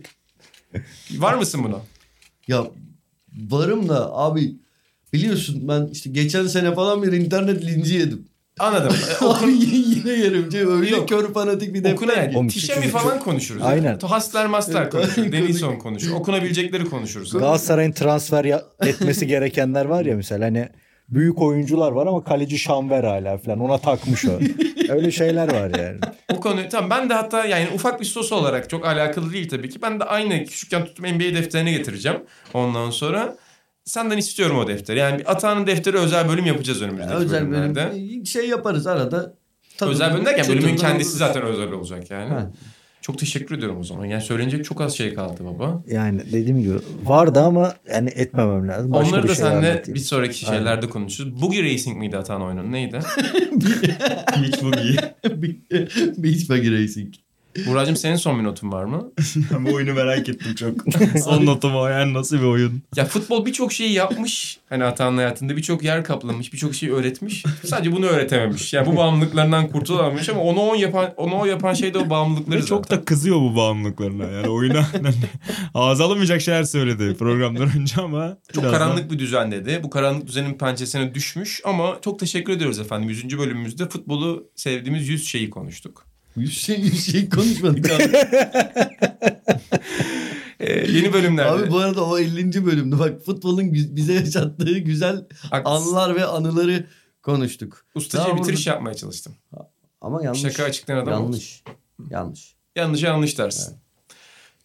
Var mısın buna? ya varım da abi biliyorsun ben işte geçen sene falan bir internet linci yedim. Anladım. (laughs) E, Abi yine yerim. Öyle Yok. kör fanatik bir Okuna defter. Tişemi küçücük- falan konuşuruz. Aynen. Hasler maslar konuşuruz. aynen. Denilson konuşur. Okunabilecekleri konuşuruz. Galatasaray'ın transfer ya- etmesi (laughs) gerekenler var ya mesela hani büyük oyuncular var ama kaleci Şanver hala falan ona takmış o. (laughs) Öyle şeyler var yani. O konu tamam ben de hatta yani ufak bir sos olarak çok alakalı değil tabii ki. Ben de aynı küçükken tuttum NBA defterini getireceğim. Ondan sonra senden istiyorum o defteri. Yani bir Atağan'ın defteri özel bölüm yapacağız önümüzdeki özel bölümlerde. bölüm şey yaparız arada. Tadını- Özel bölüm derken bölümün kendisi zaten özel olacak yani. Ha. Çok teşekkür ediyorum o zaman. Yani söylenecek çok az şey kaldı baba. Yani dediğim gibi vardı ama yani etmemem lazım. Başka Onları bir da şey seninle anlatayım. bir sonraki şeylerde konuşuruz. Boogie Racing miydi Atan oyunun? Neydi? Bu (laughs) iyi. Beach Buggy (laughs) Racing. Buracığım senin son bir notun var mı? (laughs) Ben bu oyunu merak ettim çok. (laughs) Son notum o yani nasıl bir oyun? Ya futbol birçok şeyi yapmış. Hani Atan'ın hayatında birçok yer kaplamış, birçok şeyi öğretmiş. Sadece bunu öğretememiş. Yani bu bağımlılıklarından kurtulamamış ama onu on yapan onu o yapan şey de o bağımlılıkları Ve çok zaten. da kızıyor bu bağımlılıklarına. Yani oyuna (laughs) ağza alınmayacak şeyler söyledi programdan önce ama. Çok birazdan- karanlık bir düzen dedi. Bu karanlık düzenin pençesine düşmüş ama çok teşekkür ediyoruz efendim. 100. bölümümüzde futbolu sevdiğimiz 100 şeyi konuştuk. Yüz şey, yüz şey konuşmadık abi. (laughs) Ee, yeni bölümlerde. abi bu arada o 50. bölümdü. Bak futbolun bize yaşattığı güzel Haklısın. anlar ve anıları konuştuk. Ustaca Daha bitiriş burada- yapmaya çalıştım. Ama yanlış. Şaka açıklayan adam oldu. Yanlış. Yanlış. Yanlış yanlış dersin.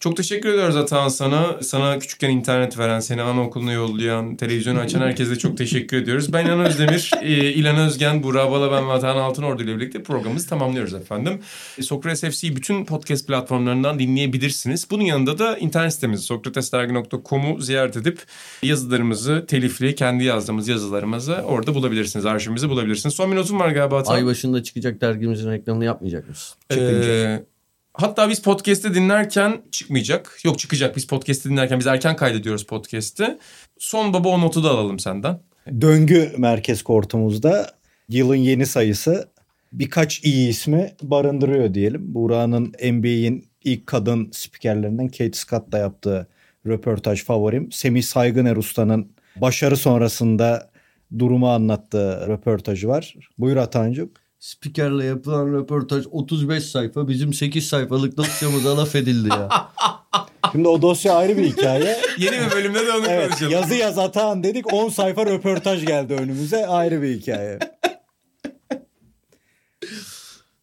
Çok teşekkür ediyoruz Atahan sana. Sana küçükken internet veren, seni anaokuluna yollayan, televizyonu açan herkese çok teşekkür ediyoruz. Ben İlhan Özdemir, (laughs) e, İlhan Özgen, Burak Balaban ve Atahan Altınordu ile birlikte programımızı tamamlıyoruz efendim. E, Sokrates FC'yi bütün podcast platformlarından dinleyebilirsiniz. Bunun yanında da internet sitemizi sokratesdergi.com'u ziyaret edip yazılarımızı, telifli, kendi yazdığımız yazılarımızı orada bulabilirsiniz. Arşivimizi bulabilirsiniz. Son bir notum var galiba Atahan. Ay başında çıkacak dergimizin reklamını yapmayacak mısın? Ee, hatta biz podcast'i dinlerken çıkmayacak. Yok çıkacak. Biz podcast'i dinlerken biz erken kaydediyoruz podcast'i. Son baba o notu da alalım senden. Döngü merkez kortumuzda yılın yeni sayısı birkaç iyi ismi barındırıyor diyelim. Burak'ın NBA'in ilk kadın spikerlerinden Kate Scott'la yaptığı röportaj favorim. Semih Saygıner Usta'nın başarı sonrasında durumu anlattığı röportajı var. Buyur Atancığım. Spikerle yapılan röportaj 35 sayfa bizim 8 sayfalık dosyamıza laf edildi ya. (laughs) Şimdi o dosya ayrı bir hikaye. (laughs) Yeni bir bölümde de onu Evet konuşalım. yazı yaz Atahan dedik 10 sayfa röportaj geldi önümüze ayrı bir hikaye.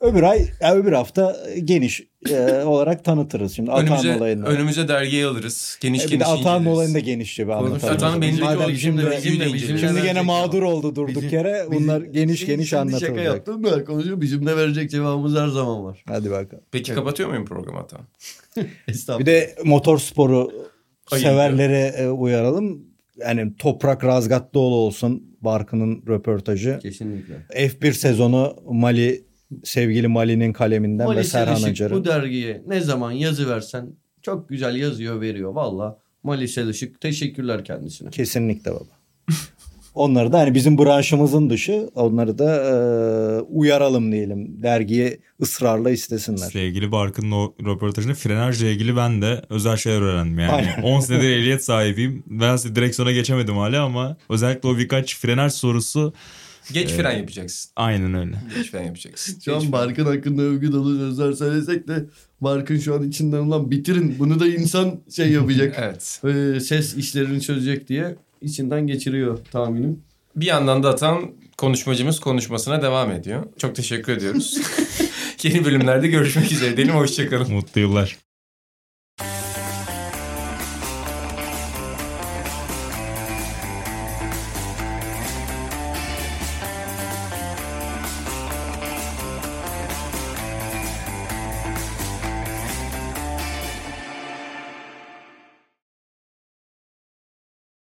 Öbür ay, ya öbür hafta geniş e, olarak tanıtırız şimdi Atahan Önümüze, olayını. önümüze dergiye alırız. Geniş E, bir geniş de Atahan inceleriz. olayını da genişçe bir anlatalım. Atahan'ın belindeki Madem o şimdi, bizim de- bizim de bizim inceleriz. şimdi gene mağdur oldu durduk Bizim- yere. bizim- Bunlar geniş Şimdi- geniş şimdi Şaka anlatılacak. yaptım da konuşuyor. Bizim de verecek cevabımız her zaman var. Hadi bakalım. Peki kapatıyor muyum programı? (laughs) Estağfurullah. Bir de motor sporu severlere e, uyaralım. Yani Toprak Razgatlıoğlu olsun Barkın'ın röportajı. Kesinlikle. F1 sezonu Mali sevgili Mali'nin kaleminden ve Mali Serhan Selışık Acar'ın. bu dergiye ne zaman yazı versen çok güzel yazıyor veriyor valla. Mali Selışık teşekkürler kendisine. Kesinlikle baba. (laughs) Onları da hani bizim branşımızın dışı onları da e, uyaralım diyelim. Dergiye ısrarla istesinler. Sevgili Barkın'ın o röportajında frenajla ilgili ben de özel şeyler öğrendim yani. Aynen. 10 senedir (laughs) ehliyet sahibiyim. Ben direksiyona geçemedim hala ama özellikle o birkaç frenaj sorusu Geç fren yapacaksın. aynen öyle. Geç fren yapacaksın. Şu an. Barkın hakkında övgü dolu sözler söylesek de Barkın şu an içinden ulan bitirin bunu da insan şey yapacak. (laughs) Evet. Ee, ses işlerini çözecek diye içinden geçiriyor tahminim. Bir yandan da Atan konuşmacımız konuşmasına devam ediyor. Çok teşekkür ediyoruz. (laughs) (laughs) Yeni bölümlerde görüşmek üzere diyelim. Hoşçakalın. Mutlu yıllar.